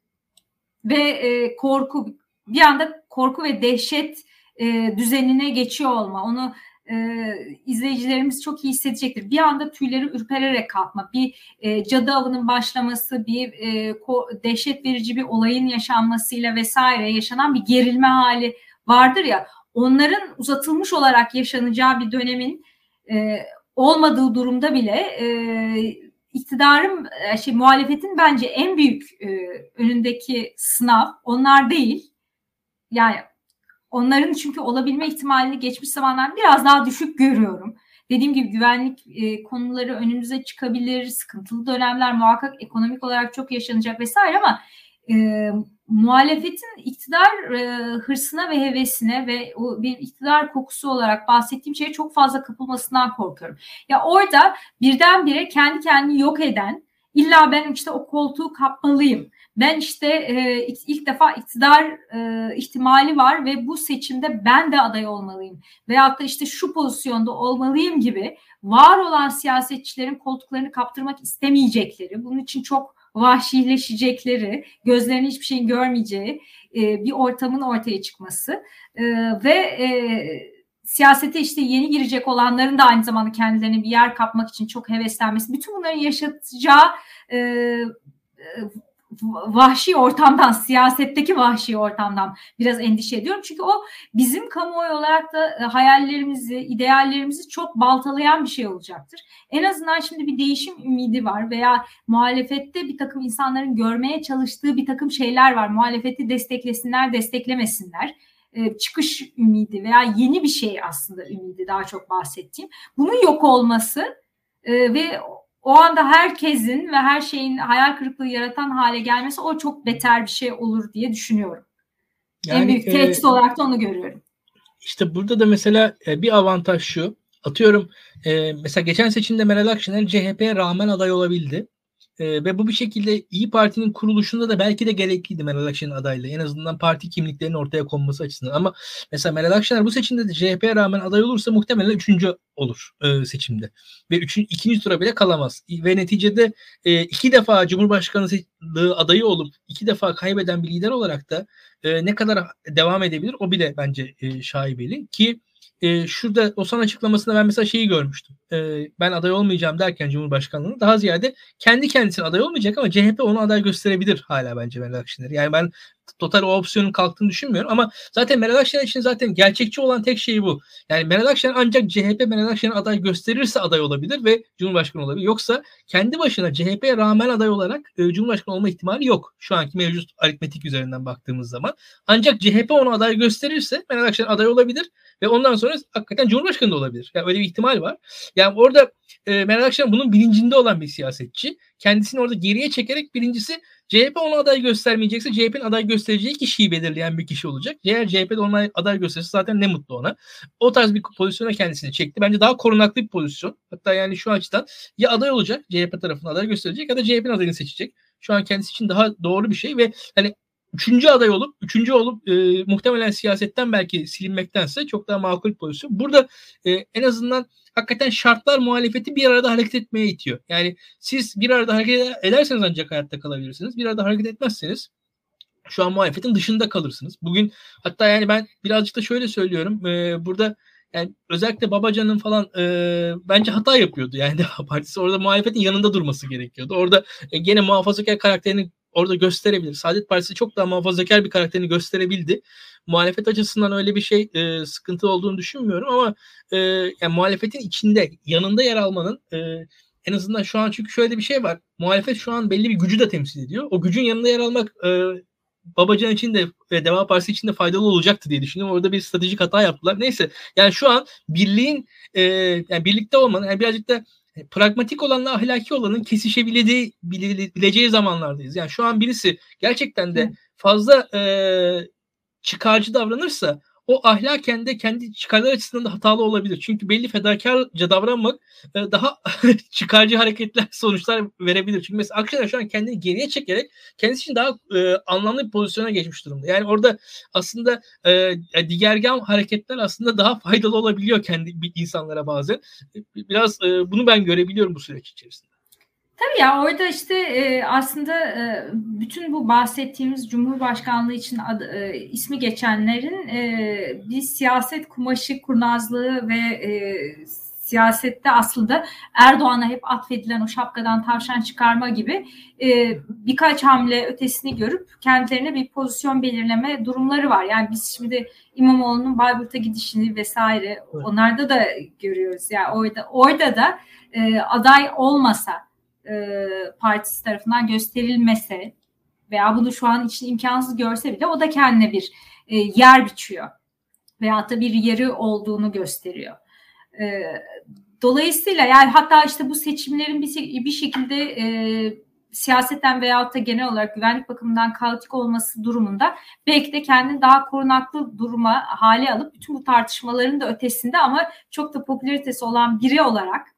ve e, korku bir anda korku ve dehşet e, düzenine geçiyor olma onu e, izleyicilerimiz çok iyi hissedecektir. Bir anda tüyleri ürpererek kalkma, bir e, cadı avının başlaması, bir e, ko- dehşet verici bir olayın yaşanmasıyla vesaire yaşanan bir gerilme hali vardır ya onların uzatılmış olarak yaşanacağı bir dönemin e, olmadığı durumda bile e, iktidarın e, şey muhalefetin bence en büyük e, önündeki sınav onlar değil. Yani onların çünkü olabilme ihtimalini geçmiş zamanlar biraz daha düşük görüyorum. Dediğim gibi güvenlik e, konuları önümüze çıkabilir, sıkıntılı dönemler muhakkak ekonomik olarak çok yaşanacak vesaire ama e, muhalefetin iktidar e, hırsına ve hevesine ve o bir iktidar kokusu olarak bahsettiğim şeye çok fazla kapılmasından korkuyorum. Ya orada birdenbire kendi kendini yok eden illa ben işte o koltuğu kapmalıyım. Ben işte e, ilk defa iktidar e, ihtimali var ve bu seçimde ben de aday olmalıyım. Veyahut da işte şu pozisyonda olmalıyım gibi var olan siyasetçilerin koltuklarını kaptırmak istemeyecekleri, bunun için çok vahşileşecekleri, gözlerinin hiçbir şeyin görmeyeceği e, bir ortamın ortaya çıkması. E, ve e, siyasete işte yeni girecek olanların da aynı zamanda kendilerine bir yer kapmak için çok heveslenmesi, bütün bunların yaşatacağı e, e vahşi ortamdan, siyasetteki vahşi ortamdan biraz endişe ediyorum. Çünkü o bizim kamuoyu olarak da e, hayallerimizi, ideallerimizi çok baltalayan bir şey olacaktır. En azından şimdi bir değişim ümidi var veya muhalefette bir takım insanların görmeye çalıştığı bir takım şeyler var. Muhalefeti desteklesinler, desteklemesinler e, çıkış ümidi veya yeni bir şey aslında ümidi daha çok bahsettiğim. Bunun yok olması e, ve o anda herkesin ve her şeyin hayal kırıklığı yaratan hale gelmesi o çok beter bir şey olur diye düşünüyorum. Yani, en büyük tehdit e, olarak da onu görüyorum. İşte burada da mesela e, bir avantaj şu. Atıyorum e, mesela geçen seçimde Meral Akşener CHP'ye rağmen aday olabildi. E, ve bu bir şekilde İyi Parti'nin kuruluşunda da belki de gerekliydi Meral Akşener'in adaylığı. En azından parti kimliklerinin ortaya konması açısından. Ama mesela Meral Akşener bu seçimde de CHP'ye rağmen aday olursa muhtemelen üçüncü olur e, seçimde. Ve üçün, ikinci tura bile kalamaz. Ve neticede e, iki defa Cumhurbaşkanı adayı olup iki defa kaybeden bir lider olarak da e, ne kadar devam edebilir o bile bence e, şaibeli. Ki e, şurada o son açıklamasında ben mesela şeyi görmüştüm e, ben aday olmayacağım derken Cumhurbaşkanlığı'na daha ziyade kendi kendisine aday olmayacak ama CHP onu aday gösterebilir hala bence Meral Akşener. Yani ben total o opsiyonun kalktığını düşünmüyorum ama zaten Meral Akşener için zaten gerçekçi olan tek şey bu. Yani Meral Akşener ancak CHP Meral Akşener aday gösterirse aday olabilir ve Cumhurbaşkanı olabilir. Yoksa kendi başına CHP'ye rağmen aday olarak e, Cumhurbaşkanı olma ihtimali yok. Şu anki mevcut aritmetik üzerinden baktığımız zaman. Ancak CHP onu aday gösterirse Meral Akşener aday olabilir ve ondan sonra hakikaten Cumhurbaşkanı da olabilir. Yani öyle bir ihtimal var. Yani orada e, Meral Akşener bunun bilincinde olan bir siyasetçi. Kendisini orada geriye çekerek birincisi CHP ona aday göstermeyecekse CHP'nin aday göstereceği kişiyi belirleyen bir kişi olacak. Eğer CHP de ona aday gösterirse zaten ne mutlu ona. O tarz bir pozisyona kendisini çekti. Bence daha korunaklı bir pozisyon. Hatta yani şu açıdan ya aday olacak CHP tarafına aday gösterecek ya da CHP'nin adayını seçecek. Şu an kendisi için daha doğru bir şey ve hani üçüncü aday olup üçüncü olup e, muhtemelen siyasetten belki silinmektense çok daha makul pozisyon. Burada e, en azından hakikaten şartlar muhalefeti bir arada hareket etmeye itiyor. Yani siz bir arada hareket ederseniz ancak hayatta kalabilirsiniz. Bir arada hareket etmezseniz şu an muhalefetin dışında kalırsınız. Bugün hatta yani ben birazcık da şöyle söylüyorum. E, burada yani özellikle Babacan'ın falan e, bence hata yapıyordu. Yani Deva Partisi orada muhalefetin yanında durması gerekiyordu. Orada e, gene muhafazakar karakterini orada gösterebilir. Saadet Partisi çok daha muhafazakar bir karakterini gösterebildi. Muhalefet açısından öyle bir şey e, sıkıntı olduğunu düşünmüyorum ama e, yani muhalefetin içinde yanında yer almanın e, en azından şu an çünkü şöyle bir şey var. Muhalefet şu an belli bir gücü de temsil ediyor. O gücün yanında yer almak e, Babacan için de ve Deva Partisi için de faydalı olacaktı diye düşünüyorum. Orada bir stratejik hata yaptılar. Neyse yani şu an birliğin e, yani birlikte olmanın yani birazcık da pragmatik olanla ahlaki olanın kesişebileceği bileceği zamanlardayız. Yani şu an birisi gerçekten de fazla e, çıkarcı davranırsa o ahlaken de kendi çıkarlar açısından da hatalı olabilir. Çünkü belli fedakarca davranmak e, daha çıkarcı hareketler sonuçlar verebilir. Çünkü mesela Akşener şu an kendini geriye çekerek kendisi için daha e, anlamlı bir pozisyona geçmiş durumda. Yani orada aslında e, digergam hareketler aslında daha faydalı olabiliyor kendi insanlara bazen. Biraz e, bunu ben görebiliyorum bu süreç içerisinde. Tabii ya orada işte e, aslında e, bütün bu bahsettiğimiz Cumhurbaşkanlığı için ad, e, ismi geçenlerin e, bir siyaset kumaşı kurnazlığı ve e, siyasette aslında Erdoğan'a hep atfedilen o şapkadan tavşan çıkarma gibi e, birkaç hamle ötesini görüp kendilerine bir pozisyon belirleme durumları var. Yani biz şimdi İmamoğlu'nun Bayburt'a gidişini vesaire evet. onlarda da görüyoruz. Yani orada orada da e, aday olmasa e, partisi tarafından gösterilmese veya bunu şu an için imkansız görse bile o da kendine bir e, yer biçiyor. Veyahut da bir yeri olduğunu gösteriyor. E, dolayısıyla yani hatta işte bu seçimlerin bir, bir şekilde e, siyasetten veyahut da genel olarak güvenlik bakımından kaotik olması durumunda belki de kendini daha korunaklı duruma hale alıp bütün bu tartışmaların da ötesinde ama çok da popülaritesi olan biri olarak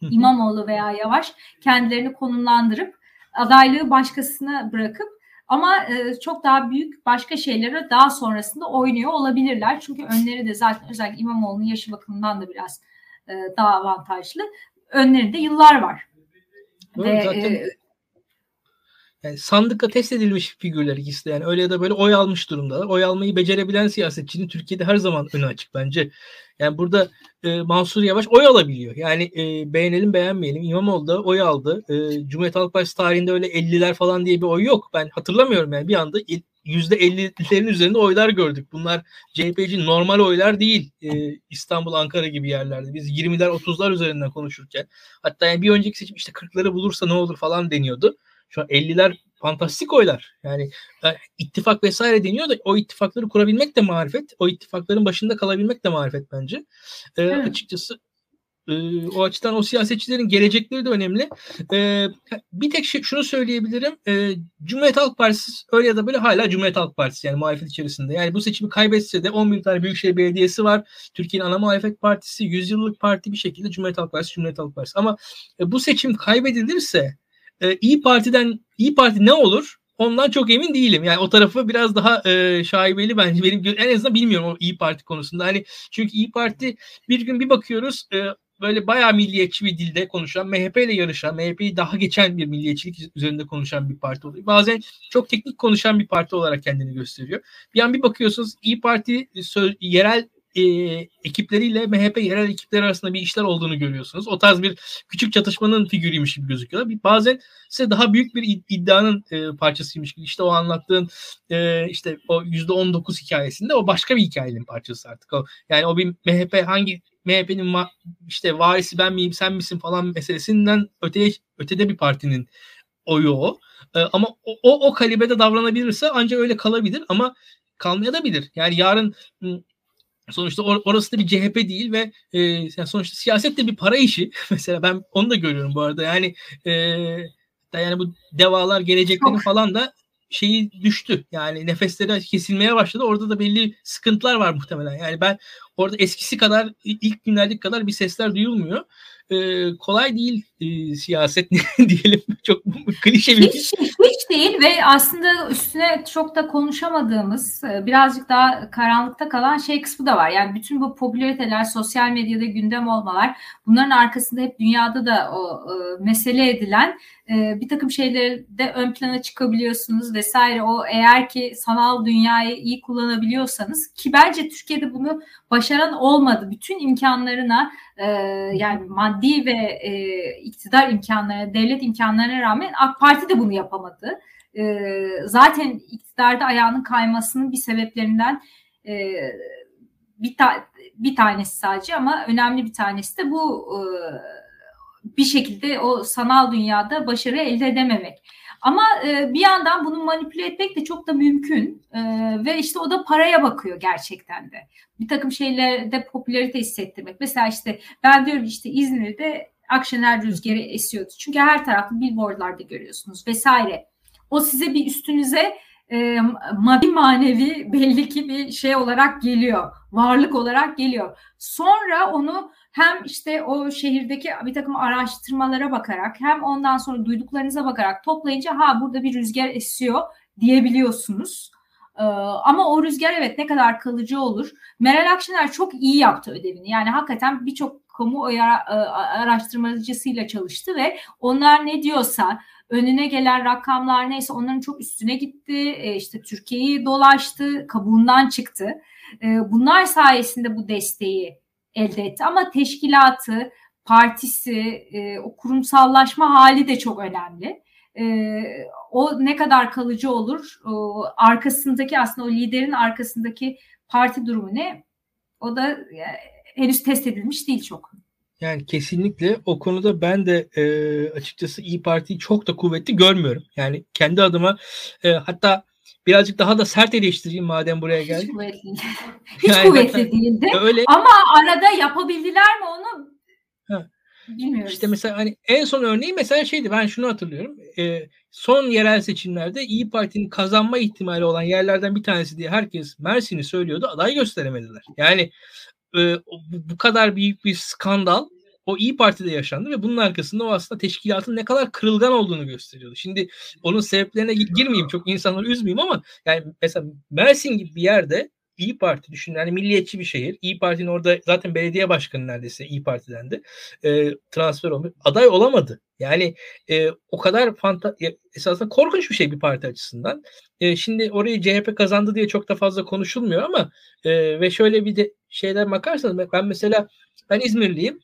İmamoğlu veya Yavaş kendilerini konumlandırıp adaylığı başkasına bırakıp ama e, çok daha büyük başka şeylere daha sonrasında oynuyor olabilirler. Çünkü önleri de zaten özellikle İmamoğlu'nun yaşı bakımından da biraz e, daha avantajlı. Önlerinde yıllar var. Doğru, Ve, zaten e, yani sandıkla test edilmiş figürler ikisi de yani öyle ya da böyle oy almış durumdalar. Oy almayı becerebilen siyasetçinin Türkiye'de her zaman önü açık bence. Yani burada e, Mansur Yavaş oy alabiliyor. Yani e, beğenelim beğenmeyelim. İmamoğlu da oy aldı. E, Cumhuriyet Halk Partisi tarihinde öyle 50'ler falan diye bir oy yok. Ben hatırlamıyorum yani bir anda %50'lerin üzerinde oylar gördük. Bunlar CHP'ci normal oylar değil. Ee, İstanbul, Ankara gibi yerlerde. Biz 20'ler 30'lar üzerinden konuşurken hatta yani bir önceki seçim işte 40'ları bulursa ne olur falan deniyordu. Şu an 50'ler fantastik oylar. Yani e, ittifak vesaire deniyor da o ittifakları kurabilmek de marifet. O ittifakların başında kalabilmek de marifet bence. E. Açıkçası e, o açıdan o siyasetçilerin gelecekleri de önemli. E, bir tek şey, şunu söyleyebilirim. E, Cumhuriyet Halk Partisi öyle ya da böyle hala Cumhuriyet Halk Partisi yani muhalefet içerisinde. Yani bu seçimi kaybetse de 11 tane büyükşehir belediyesi var. Türkiye'nin ana muhalefet partisi, 100 yıllık parti bir şekilde Cumhuriyet Halk Partisi, Cumhuriyet Halk Partisi. Ama e, bu seçim kaybedilirse e, İyi Parti'den İyi Parti ne olur? Ondan çok emin değilim. Yani o tarafı biraz daha e, şaibeli bence. Benim en azından bilmiyorum o İyi Parti konusunda. Hani çünkü İyi Parti bir gün bir bakıyoruz e, böyle bayağı milliyetçi bir dilde konuşan, MHP ile yarışan, MHP'yi daha geçen bir milliyetçilik üzerinde konuşan bir parti oluyor. Bazen çok teknik konuşan bir parti olarak kendini gösteriyor. Bir an bir bakıyorsunuz İyi Parti söz, yerel e, ekipleriyle MHP yerel ekipleri arasında bir işler olduğunu görüyorsunuz. O tarz bir küçük çatışmanın figürüymüş gibi gözüküyor. Bir, bazen size daha büyük bir iddianın e, parçasıymış gibi. İşte o anlattığın e, işte o %19 hikayesinde o başka bir hikayenin parçası artık. O, yani o bir MHP hangi MHP'nin va- işte varisi ben miyim sen misin falan meselesinden öteye ötede bir partinin oyu o. E, ama o, o, o kalibede davranabilirse ancak öyle kalabilir ama kalmaya da bilir. Yani yarın sonuçta or- orası da bir CHP değil ve e, yani sonuçta siyaset de bir para işi. Mesela ben onu da görüyorum bu arada. Yani e, yani bu devalar geleceklerini falan da şeyi düştü. Yani nefesleri kesilmeye başladı. Orada da belli sıkıntılar var muhtemelen. Yani ben orada eskisi kadar ilk günlerdeki kadar bir sesler duyulmuyor e, kolay değil e, siyaset diyelim. Çok klişe bir hiç, hiç değil ve aslında üstüne çok da konuşamadığımız birazcık daha karanlıkta kalan şey kısmı da var. Yani bütün bu popülariteler, sosyal medyada gündem olmalar bunların arkasında hep dünyada da o e, mesele edilen e, bir takım şeyleri de ön plana çıkabiliyorsunuz vesaire. O eğer ki sanal dünyayı iyi kullanabiliyorsanız ki bence Türkiye'de bunu başaran olmadı. Bütün imkanlarına e, yani maddi ve e, iktidar imkanlarına, devlet imkanlarına rağmen AK Parti de bunu yapamadı. E, zaten iktidarda ayağının kaymasının bir sebeplerinden e, bir, ta, bir tanesi sadece ama önemli bir tanesi de bu e, bir şekilde o sanal dünyada başarı elde edememek. Ama e, bir yandan bunu manipüle etmek de çok da mümkün e, ve işte o da paraya bakıyor gerçekten de. Bir takım şeylerde popülarite hissettirmek. Mesela işte ben diyorum işte İzmir'de Akşener rüzgarı esiyordu. Çünkü her tarafta billboardlarda görüyorsunuz vesaire. O size bir üstünüze e, maddi manevi belli ki bir şey olarak geliyor. Varlık olarak geliyor. Sonra onu hem işte o şehirdeki bir takım araştırmalara bakarak hem ondan sonra duyduklarınıza bakarak toplayınca ha burada bir rüzgar esiyor diyebiliyorsunuz. Ee, ama o rüzgar evet ne kadar kalıcı olur. Meral Akşener çok iyi yaptı ödevini. Yani hakikaten birçok kamu e, araştırmacısıyla çalıştı ve onlar ne diyorsa önüne gelen rakamlar neyse onların çok üstüne gitti. E, işte Türkiye'yi dolaştı, kabuğundan çıktı. E, bunlar sayesinde bu desteği elde etti. Ama teşkilatı, partisi, e, o kurumsallaşma hali de çok önemli. O ne kadar kalıcı olur? Arkasındaki aslında o liderin arkasındaki parti durumu ne? O da henüz test edilmiş değil çok. Yani kesinlikle o konuda ben de e, açıkçası İyi Parti'yi çok da kuvvetli görmüyorum. Yani kendi adıma e, hatta birazcık daha da sert eleştireyim madem buraya geldik. Hiç kuvvetli, Hiç yani kuvvetli değildi. Öyle. Ama arada yapabildiler mi onu ha. bilmiyoruz. İşte mesela hani en son örneği mesela şeydi ben şunu hatırlıyorum. E, son yerel seçimlerde İyi Parti'nin kazanma ihtimali olan yerlerden bir tanesi diye herkes Mersin'i söylüyordu. Aday gösteremediler. Yani e, bu kadar büyük bir skandal o İyi Parti'de yaşandı ve bunun arkasında o aslında teşkilatın ne kadar kırılgan olduğunu gösteriyordu. Şimdi onun sebeplerine girmeyeyim çok insanları üzmeyeyim ama yani mesela Mersin gibi bir yerde İyi Parti düşün yani milliyetçi bir şehir. İyi Parti'nin orada zaten belediye başkanı neredeyse İyi Parti'den de e, transfer olmuş. Aday olamadı. Yani e, o kadar fanta esasında korkunç bir şey bir parti açısından. E, şimdi orayı CHP kazandı diye çok da fazla konuşulmuyor ama e, ve şöyle bir de şeyler bakarsanız ben mesela ben İzmirliyim.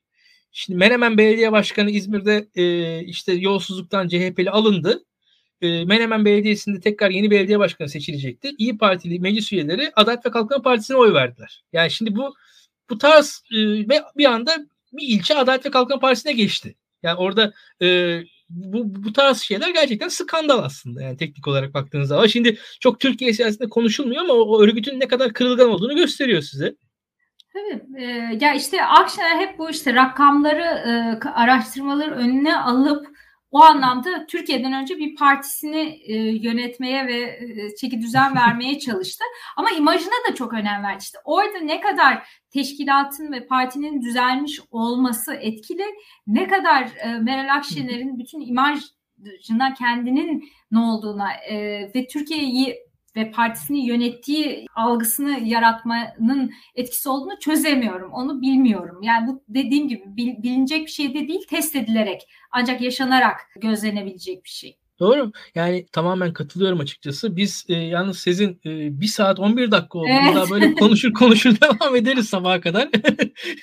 Şimdi Menemen Belediye Başkanı İzmir'de e, işte yolsuzluktan CHP'li alındı. E, Menemen Belediyesi'nde tekrar yeni belediye başkanı seçilecekti. İyi Partili meclis üyeleri Adalet ve Kalkınma Partisi'ne oy verdiler. Yani şimdi bu bu tarz e, ve bir anda bir ilçe Adalet ve Kalkınma Partisi'ne geçti. Yani orada e, bu, bu tarz şeyler gerçekten skandal aslında yani teknik olarak baktığınız zaman. Şimdi çok Türkiye siyasetinde konuşulmuyor ama o, o örgütün ne kadar kırılgan olduğunu gösteriyor size. Tabii. E, ya işte Akşener hep bu işte rakamları, e, araştırmaları önüne alıp o anlamda Türkiye'den önce bir partisini e, yönetmeye ve e, çeki düzen vermeye çalıştı. Ama imajına da çok önem verdi. İşte orada ne kadar teşkilatın ve partinin düzelmiş olması etkili, ne kadar e, Meral Akşener'in bütün imajına kendinin ne olduğuna e, ve Türkiye'yi ve partisini yönettiği algısını yaratmanın etkisi olduğunu çözemiyorum. Onu bilmiyorum. Yani bu dediğim gibi bilinecek bir şey de değil, test edilerek ancak yaşanarak gözlenebilecek bir şey. Doğru. Yani tamamen katılıyorum açıkçası. Biz e, yalnız sizin e, 1 saat 11 dakika oldu. Evet. Daha böyle konuşur konuşur devam ederiz sabaha kadar.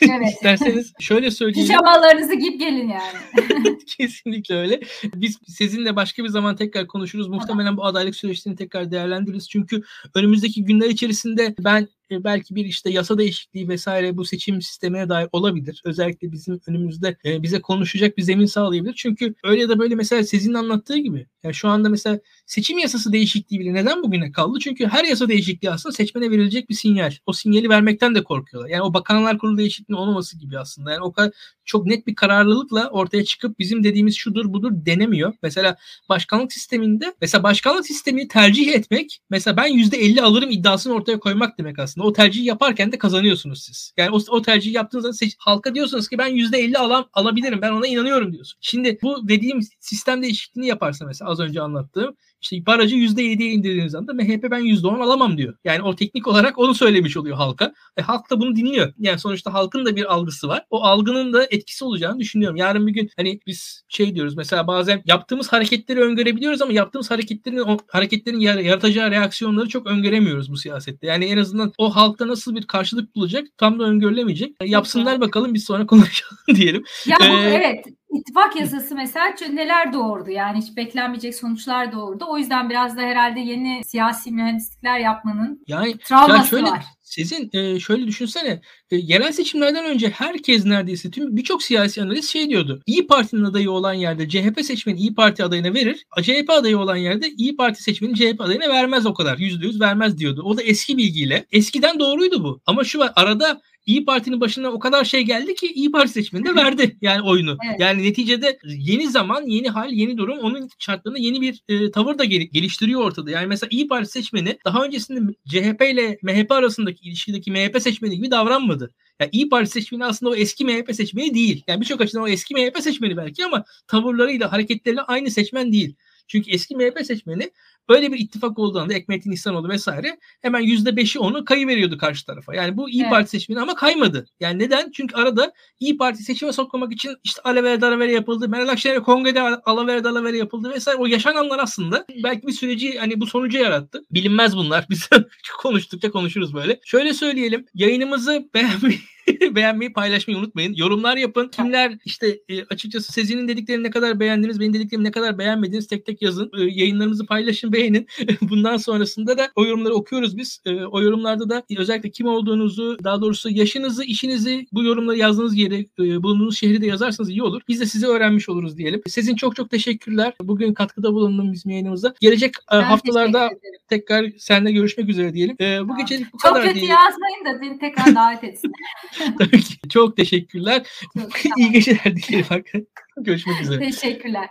Evet. İsterseniz şöyle söyleyeyim. Pijamalarınızı giyip gelin yani. Kesinlikle öyle. Biz sizinle başka bir zaman tekrar konuşuruz. Muhtemelen bu adaylık süreçlerini tekrar değerlendiririz. Çünkü önümüzdeki günler içerisinde ben e, belki bir işte yasa değişikliği vesaire bu seçim sistemine dair olabilir. Özellikle bizim önümüzde e, bize konuşacak bir zemin sağlayabilir. Çünkü öyle ya da böyle mesela sizin anlattığı gibi yani şu anda mesela seçim yasası değişikliği bile neden bugüne kaldı? Çünkü her yasa değişikliği aslında seçmene verilecek bir sinyal. O sinyali vermekten de korkuyorlar. Yani o bakanlar kurulu değişikliğinin olmaması gibi aslında. Yani o kadar çok net bir kararlılıkla ortaya çıkıp bizim dediğimiz şudur budur denemiyor. Mesela başkanlık sisteminde mesela başkanlık sistemini tercih etmek mesela ben %50 alırım iddiasını ortaya koymak demek aslında. O tercihi yaparken de kazanıyorsunuz siz. Yani o, o tercihi yaptığınızda seç, halka diyorsunuz ki ben %50 alam, alabilirim ben ona inanıyorum diyorsun. Şimdi bu dediğim sistem değişikliğini yaparsa mesela az önce anlattığım işte barajı %7'ye indirdiğiniz anda MHP ben %10 alamam diyor. Yani o teknik olarak onu söylemiş oluyor halka. E, halk da bunu dinliyor. Yani sonuçta halkın da bir algısı var. O algının da etkisi olacağını düşünüyorum. Yarın bir gün hani biz şey diyoruz mesela bazen yaptığımız hareketleri öngörebiliyoruz ama yaptığımız hareketlerin o hareketlerin yaratacağı reaksiyonları çok öngöremiyoruz bu siyasette. Yani en azından o halkta nasıl bir karşılık bulacak tam da öngörülemeyecek. E, yapsınlar bakalım biz sonra konuşalım diyelim. Ya ee, evet İttifak yasası mesela neler doğurdu yani hiç beklenmeyecek sonuçlar doğurdu. O yüzden biraz da herhalde yeni siyasi mühendislikler yapmanın yani, travması ya şöyle, var. Sizin e, şöyle düşünsene e, yerel seçimlerden önce herkes neredeyse tüm birçok siyasi analist şey diyordu. İyi Parti'nin adayı olan yerde CHP seçmeni İyi Parti adayına verir. CHP adayı olan yerde İyi Parti seçmeni CHP adayına vermez o kadar. Yüzde yüz vermez diyordu. O da eski bilgiyle. Eskiden doğruydu bu. Ama şu var arada İyi Parti'nin başına o kadar şey geldi ki İyi Parti seçmeninde verdi yani oyunu. Evet. Yani neticede yeni zaman, yeni hal, yeni durum onun şartlarında yeni bir e, tavır da gel- geliştiriyor ortada. Yani mesela İyi Parti seçmeni daha öncesinde CHP ile MHP arasındaki ilişkideki MHP seçmeni gibi davranmadı. Yani İyi Parti seçmeni aslında o eski MHP seçmeni değil. Yani birçok açıdan o eski MHP seçmeni belki ama tavırlarıyla, hareketleriyle aynı seçmen değil. Çünkü eski MHP seçmeni Böyle bir ittifak olduğunda Ekmelettin İhsanoğlu vesaire hemen yüzde beşi onu kayıveriyordu karşı tarafa. Yani bu İyi evet. Parti seçmeni ama kaymadı. Yani neden? Çünkü arada İyi Parti seçime sokmamak için işte alavere dalavere yapıldı. Meral Akşener'e kongrede alavere dalavere yapıldı vesaire. O yaşananlar aslında belki bir süreci hani bu sonucu yarattı. Bilinmez bunlar. Biz konuştukça konuşuruz böyle. Şöyle söyleyelim. Yayınımızı beğenmeyi beğenmeyi paylaşmayı unutmayın. Yorumlar yapın. Kimler işte e, açıkçası Sezin'in dediklerini ne kadar beğendiniz, benim dediklerimi ne kadar beğenmediniz tek tek yazın. E, yayınlarımızı paylaşın, beğenin. Bundan sonrasında da o yorumları okuyoruz biz. E, o yorumlarda da özellikle kim olduğunuzu, daha doğrusu yaşınızı, işinizi bu yorumları yazdığınız yeri, e, bulunduğunuz şehri de yazarsanız iyi olur. Biz de sizi öğrenmiş oluruz diyelim. Sezin çok çok teşekkürler. Bugün katkıda bulundun bizim yayınımızda. Gelecek e, haftalarda tekrar seninle görüşmek üzere diyelim. E, bu gecelik bu çok kadar Çok kötü yazmayın da beni tekrar davet etsin. Tabii ki. Çok teşekkürler. Çok İyi geceler dilerim. Görüşmek üzere. Teşekkürler.